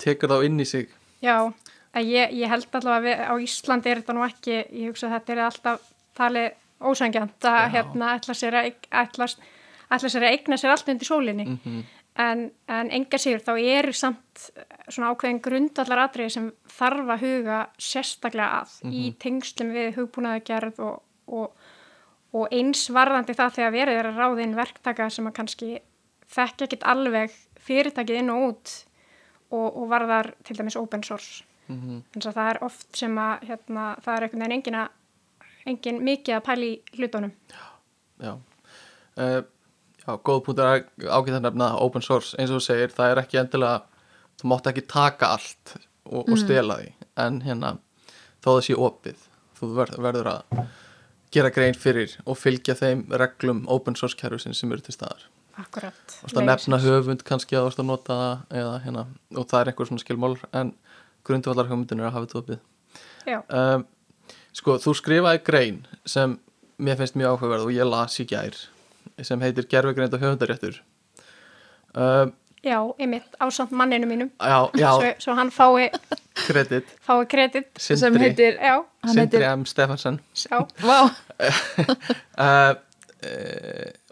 tekur þá inn í sig. Já, ég, ég held allavega að við, á Íslandi er þetta nú ekki, ég hugsa að þetta er alltaf talið ósangjant að hérna ætla sér að, ætla, ætla sér að eigna sér allt undir sólinni. Mm en, en enga sigur þá eru samt svona ákveðin grundallar atriði sem þarf að huga sérstaklega að í tengslum við hugbúnaðagerð og, og, og eins varðandi það þegar verið er að ráða inn verktaka sem að kannski þekka ekkit alveg fyrirtækið inn og út og, og varðar til dæmis open source. -hmm. þannig að það er oft sem að hérna, það er einhvern veginn engin, að, engin mikið að pæli hlutunum. Já. Uh, Já, góð punktur ágætt að nefna open source, eins og þú segir, það er ekki endilega þú mátt ekki taka allt og, og stela því, en hérna þó það sé opið þú ver, verður að gera grein fyrir og fylgja þeim reglum open source kerfisinn sem eru til staðar. Akkurat. Og það nefna höfund kannski að þú ert að nota eða hérna, og það er einhver svona skilmál en grundvallar höfundin er að hafa þetta opið. Já, um, sko, þú skrifaði grein sem mér finnst mjög áhugaverð og ég las í gær sem heitir Gerfugreind og höfundaréttur. Um, já, einmitt ásamt manninu mínum. Já, já, svo, svo hann fái, kredit. fái kredit. Sem Sindri, heitir Já, hann Sindri heitir M. Stefansson já, Vá, uh, uh,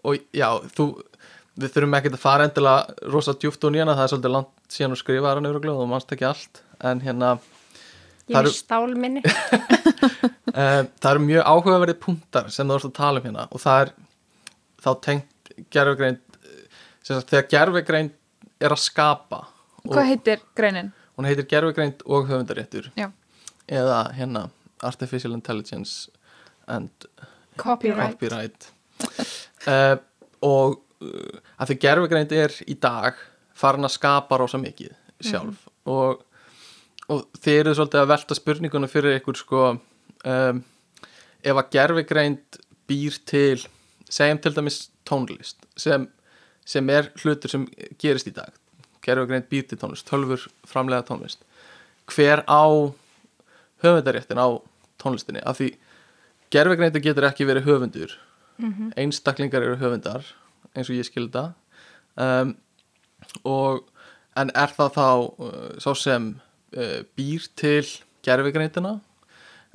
og já, þú við þurfum ekkert að fara endilega rosa djúft og nýjana, það er svolítið langt síðan að skrifa hann yfir og þú mannst ekki allt. En hérna, ég Það er eru- stál minni. Uh, það eru mjög áhugaverið punktar sem þú ert að tala um hérna og það er þá tengt sagt, þegar gerfugreind er að skapa og hvað heitir greinin? hún heitir gerfugreind og höfundaréttur. Já. eða hérna Artificial Intelligence and Copyright. Copyright. Uh, og uh, að því gerfugreind er í dag farin að skapa rosa mikið sjálf og, og þið eru svolítið að velta spurningunum fyrir ykkur sko um, ef að gerfugreind býr til segjum til dæmis tónlist sem, sem er hlutur sem gerist í dag. Gerfugreind býr til tónlist, tölfur framlega tónlist. Hver á höfundaréttin á tónlistinni? Af því gerfegreindu getur ekki verið höfundur. Einstaklingar eru höfundar eins og ég skilda um, og en er það þá uh, sá sem býr til gerfegreindina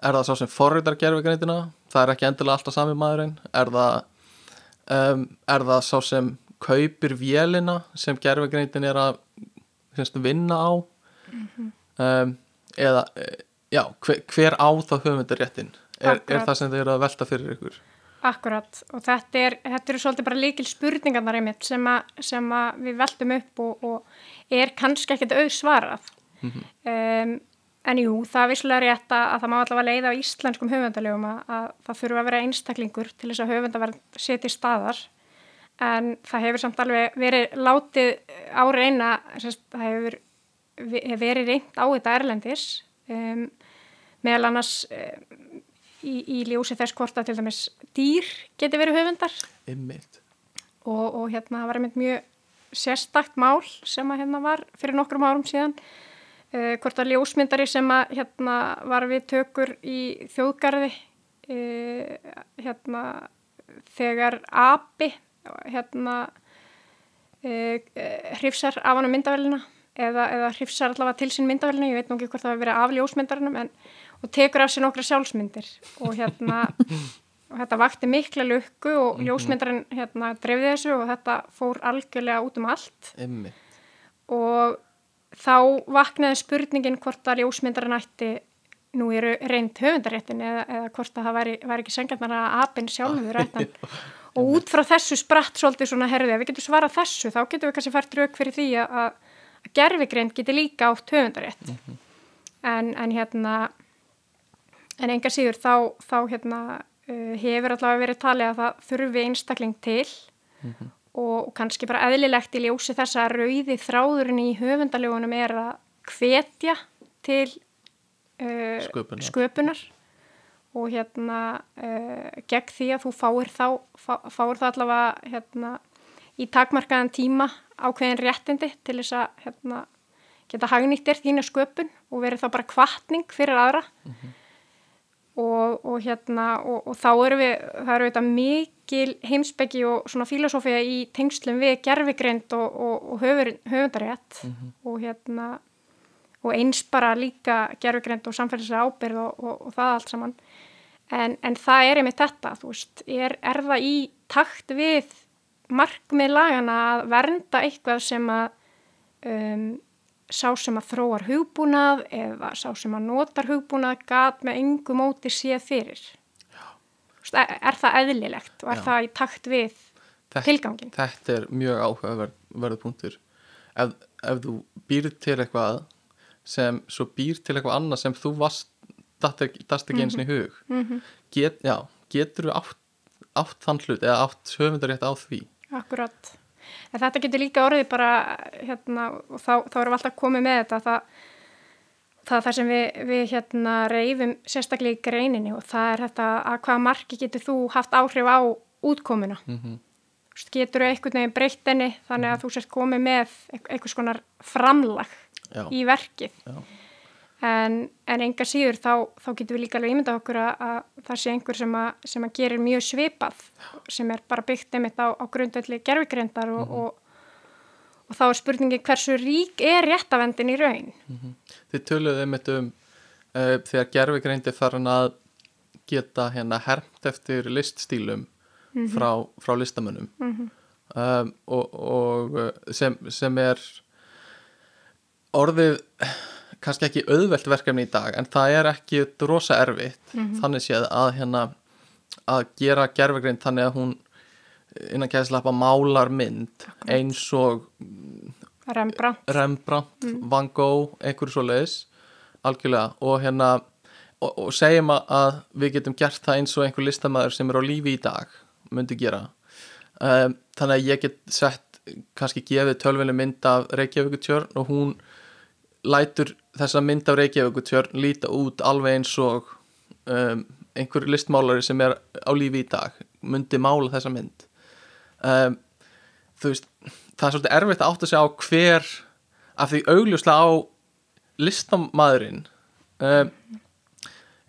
er það sá sem forritar gerfegreindina það er ekki endilega alltaf sami maðurinn. Er það um, er það sá sem kaupir vélina sem gerfegreindin er að semst, vinna á? Um, eða eh, já, hver, hver á það höfundaréttin er, er það sem þið eru að velta fyrir ykkur? Akkurat og þetta, er, þetta eru svolítið bara líkil spurningarnar einmitt sem, a, sem að við veltum upp og, og er kannski ekkert auðsvarað. Um, en jú, það er vissulega rétt að, að það má allavega leiða á íslenskum höfundalegum að, að það þurfa að vera einstaklingur til þess að höfundaverð setja í staðar. En það hefur samt alveg verið látið á reyna, það hefur ve- verið reynd á þetta erlendis um, meðal annars um, í, í ljósi þess hvort að til dæmis dýr geti verið höfundar. Einmitt. og, og hérna það var einmitt mjög sérstakt mál sem að hérna var fyrir nokkrum árum síðan uh, hvort að ljósmyndari sem að hérna var við tökur í þjóðgarði uh, hérna þegar api hérna uh, hrifsar af hann myndavælina eða, eða hrifsar allavega til sín myndavælina, ég veit nú ekki hvort það var verið af ljósmyndarinum en, og tekur af sér nokkra sjálfsmyndir og hérna og þetta vakti mikla lukku og ljósmyndarinn hérna dreifði þessu og þetta fór algjörlega út um allt Einmitt. og þá vaknaði spurningin hvort að ljósmyndarinn ætti nú eru reynd höfundaréttin eða, eða hvort að það væri, væri ekki sengjarnar að apinn sjálfur ættan og út frá þessu spratt svolítið svona herði að við getum svarað þessu þá getum við kannski fært rauk fyrir því að, að, gerfigreind geti líka átt höfundarétt. En, en hérna en enga síður þá, þá hérna uh, hefur allavega verið talið að það þurfi einstakling til og, og kannski bara eðlilegt í ljósi þess að rauði þráðurinn í höfundalögunum er að hvetja til uh, Sköpunar. sköpunar. Og hérna uh, gegn því að þú fáir þá fá, fáir það allavega hérna í takmarkaðan tíma ákveðin réttindi til þess að hérna, geta hagnýttir þína sköpun og verið þá bara kvartning fyrir aðra og, og hérna og, og þá eru við, það eru þetta mikil heimsbyggi og svona filosófía í tengslum við gerfigreind og, og, og höfur, höfundarétt og hérna og eins bara líka gerfigreind og samfélagslega ábyrð og, og, og það allt saman. En, en það er einmitt þetta, þú veist, er, er það í takt við markmið lagana að vernda eitthvað sem að um, sá sem að þróar hugbúnað eða sá sem að notar hugbúnað gat með engu móti séð fyrir. Veist, Er, það eðlilegt og er Já. það í takt við Þetta- tilgangin? Þetta er mjög áhugaverðu punktur ef, ef þú býr til eitthvað sem svo býr til eitthvað annað sem þú varst dast ekki, eins og í hug Mhm. Get, já, getur þú átt, átt þann hlut eða átt höfundarétt á því Akkurat. En þetta getur líka orðið bara, hérna, og þá, þá erum við alltaf komið með þetta, það, það það sem við, við hérna reyfum sérstaklega í greininni og það er þetta að hvaða marki getur þú haft áhrif á útkomuna. mm -hmm. Getur þú einhvern veginn breytt henni þannig að þú sért komið með einhvers konar framlag Já, í verkið. já, En, en enga síður þá, þá getum við líka alveg ímyndað okkur að, að það sé einhver sem að, sem að gerir mjög svipað sem er bara byggt einmitt á, á grundvelli gerfigreindar og, og, og þá er spurningi hversu rík er réttavendin í raun. Þið töluðu einmitt um uh, þegar gerfigreindi farin að geta hérna hermt eftir liststílum frá, frá listamönnum. Um, og, og uh, sem, sem er orðið kannski ekki auðvelt verkefni í dag en það er ekki rosa erfitt. Þannig séð að hérna að gera gerfigreind þannig að hún innan kæðslappa málar mynd eins og Rembrandt. Rembrandt, Van Gogh einhverju svo leiðis algjörlega. Og hérna og, og segjum að, við getum gert það eins og einhver listamæður sem er á lífi í dag myndi gera. Um, þannig að ég get sett kannski gefið tölvinni mynd af Reykjavíkutjörn og hún lætur þessa mynd af Reykjavíkutjörn líta út alveg eins og um, einhver listmálari sem er á lífi í dag myndi mála þessa mynd. Um, þú veist það er svolítið erfitt að átta sig á hver af því augljóslega á listamæðurinn um,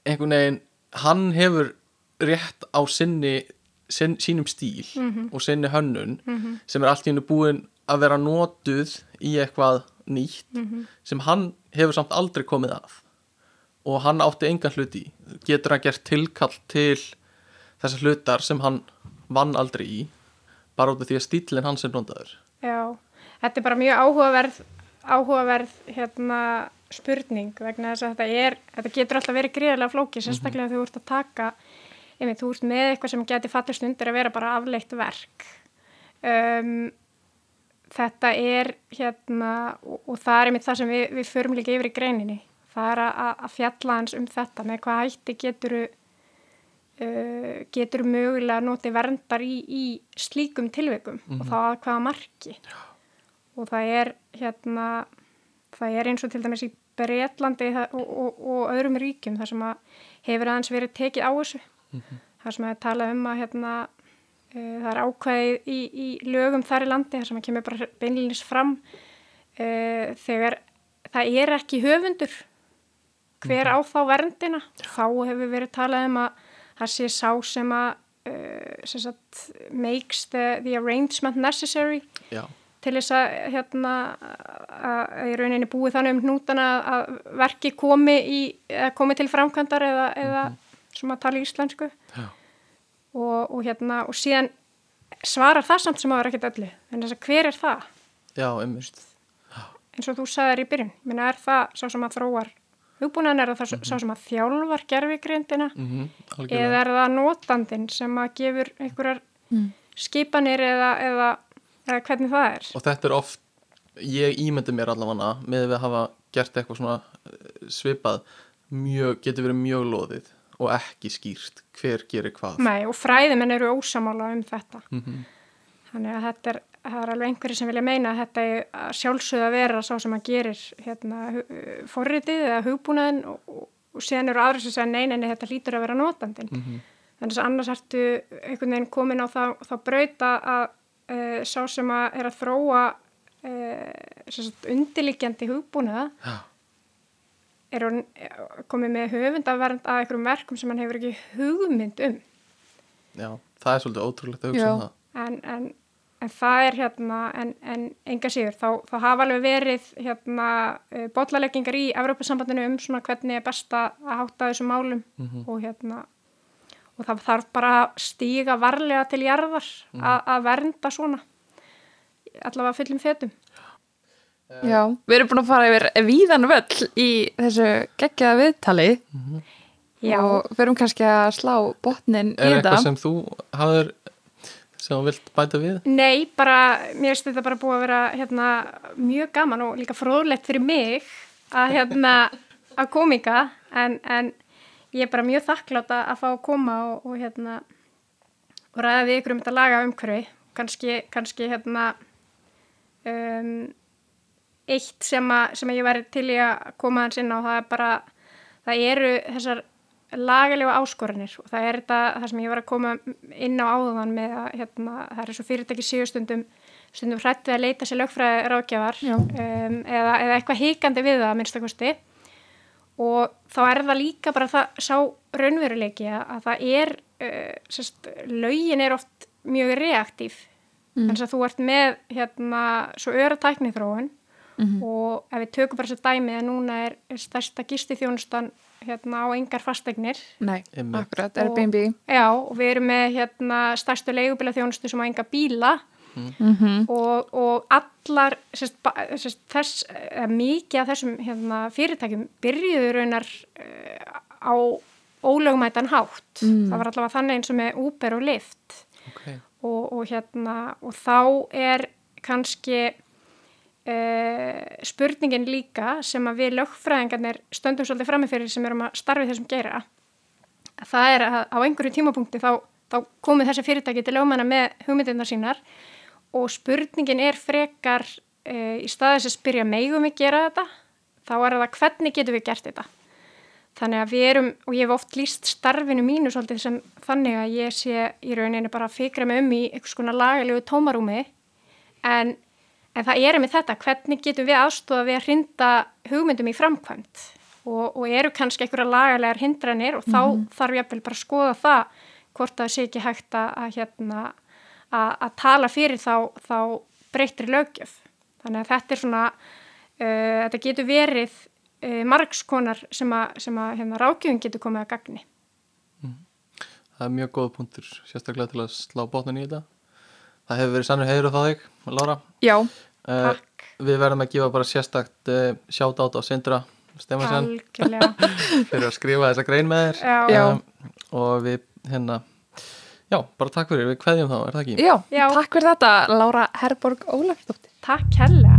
einhvern veginn hann hefur rétt á sinni sin, sínum stíl og sinni hönnun sem er allt í hennu búin að vera notuð í eitthvað nýtt sem hann hefur samt aldrei komið að. Og hann átti engan hluti getur hann gert tilkall til þessar hlutar sem hann vann aldrei í bara út af því að stílinn hans er notaður? Já, þetta er bara mjög áhugaverð, áhugaverð hérna, spurning vegna þess að þetta, er, þetta getur alltaf verið gríðarlega flóki, sérstaklega þegar þú ert að taka, einmitt, þú ert með eitthvað sem getur fallist undir að vera bara afleitt verk. Um, þetta er hérna, og, og það er einmitt það sem við, við förum líka yfir í greininni, það er að, að fjalla hans um þetta með hvað hætti geturu Uh, getur mögulega notið verndar í, í slíkum tilveikum og þá að hvaða marki. Og það er hérna það er eins og til dæmis í Breitlandi og, og, og öðrum ríkjum þar sem að hefur aðeins verið tekið á þessu. Mm -hmm. þar sem að tala um að hérna það er ákvæðið í, í lögum þar í landi þar sem að kemur bara beinlinis fram uh, þegar það er ekki höfundur hver á þá verndina? Þá hefur verið talað um að það sé sá sem að uh, sem sagt, makes the, the arrangement necessary Já. til þess að hérna að í rauninni búið þannig um hnútana að verki komi í, komi til framkvæmdar eða, mm -hmm. eða sem að tala íslensku og, og hérna og síðan svarar það samt sem að vera ekkert öllu. En þess að hver er það? Já, einmust eins og þú sagðir í byrjun, minna er það sá sem að þróar hugbúnaðan er það mm -hmm. sá sem að þjálfar gerfigrindina mm -hmm, eða er það notandin sem að gefur einhverjar mm. skipanir eða, eða, eða hvernig það er? Og þetta er oft, ég ímyndi mér allavega með við að hafa gert eitthvað svona svipað mjög, getur verið mjög loðið og ekki skýrt hver gerir hvað Nei, og fræðimenn eru ósamála um þetta -hmm. þannig að þetta er er alveg einhverju sem vilja meina að þetta er að sjálfsögða að vera sá sem að gerir hérna, forritið eða hugbúnaðin og, og, og síðan eru aðri sem segja nein en þetta lítur að vera notandin mm -hmm. þannig að annars ertu einhvern veginn komin á þá, þá brauta að e, sá sem að er að þróa e, undirlikjandi hugbúnaða Já. Er hún komið með höfundavernd að einhverjum verkum sem hann hefur ekki hugmynd um Já, það er svolítið ótrúlegt að hugsa um það en, en En það er hérna, en, en enga síður, þá, þá hafa alveg verið hérna botlaleggingar í Evrópussambandinu um svona hvernig er best að hátta þessum málum mm -hmm. og hérna, og það þarf bara að stíga varlega til jarðar mm. að vernda svona, allavega fullum fetum. Já, við erum búin að fara yfir víðan völl í þessu geggjaða viðtali Já. og við erum kannski að slá botnin í Er þetta. eitthvað sem þú hafður sem þú vilt bæta við? Nei, bara, mér finnst þetta bara búið að vera hérna, mjög gaman og líka fróðlegt fyrir mig að hérna að komika en, en ég er bara mjög þakkláta að fá að koma og, og hérna og ræða við ykkur um þetta laga umhverfi kannski, kannski hérna um, eitt sem, að, sem ég væri til í að koma hans inn á það er bara það eru þessar lagalega áskoranir og það er þetta það sem ég var að koma inn á áðan með að hérna, það er svo fyrirtæki síðustundum stundum hrætt við að leita sér lögfræði ráðgjafar Já. um, eða, eða eitthvað híkandi við það að minnstakosti og þá er það líka bara það sá raunveruleiki að, að það er uh, sérst, lögin er oft mjög reaktív Mm. þannig að þú ert með hérna svo öra tækni þróun Mhm. og ef við tökum bara þessu dæmi að núna er, er stærsta gisti þjónustan hérna á engar fastegnir Nei, akkurat, Airbnb. já og við erum með hérna stærstu leigubíla þjónustu sem á enga bíla Mm -hmm. og, og allar sérst, sérst, þess, eða, mikið af þessum hérna, fyrirtækjum byrjuðu raunar uh, á ólögumætan hátt Mm. það var allavega þannig eins og með Uber og Lyft Okay. og, og hérna og þá er kannski uh, spurningin líka sem að við lögfræðingarnir stöndum svolítið framifyrir sem erum að starfi þessum gera það er að á einhverju tímapunkti þá, þá komið þessi fyrirtæki til lögmanna með hugmyndirnar sínar og spurningin er frekar uh, í staðis að spyrja megum við gera þetta? Þá er það hvernig getum við gert þetta? Þannig að við erum, og ég hef oft líst starfinu mínu svolítið sem þannig að ég sé í rauninni bara að fikra mig um í einhvers konar lagalegu tómarúmi en, en það er með þetta, hvernig getum við aðstofa við að hrinda hugmyndum í framkvæmt og, og eru kannski einhverja lagalegar hindranir og þá þarf ég bara að skoða það hvort það sé ekki hægt að, að, hérna, að, að tala fyrir þá, þá breytri lögjöf. Þannig að þetta er svona, uh, þetta getur verið uh, margskonar sem að, sem að hérna, rákjöfum getur komið að gagni. Það er mjög góð punktur, sérstaklega til að slá botnin í þetta. Það hefur verið sannur heiður á það þig, Lára. Já, Uh, Takk, við verðum að gefa bara sérstakt uh, sjátt át á Sindra Stefansson algjörlega. fyrir að skrifa þessa grein með þér. Já. Um, og við hérna, já, bara takk fyrir, við kveðjum þá, er það ekki? já, Já. takk fyrir þetta Lára Herborg Ólafsdóttir takk hella.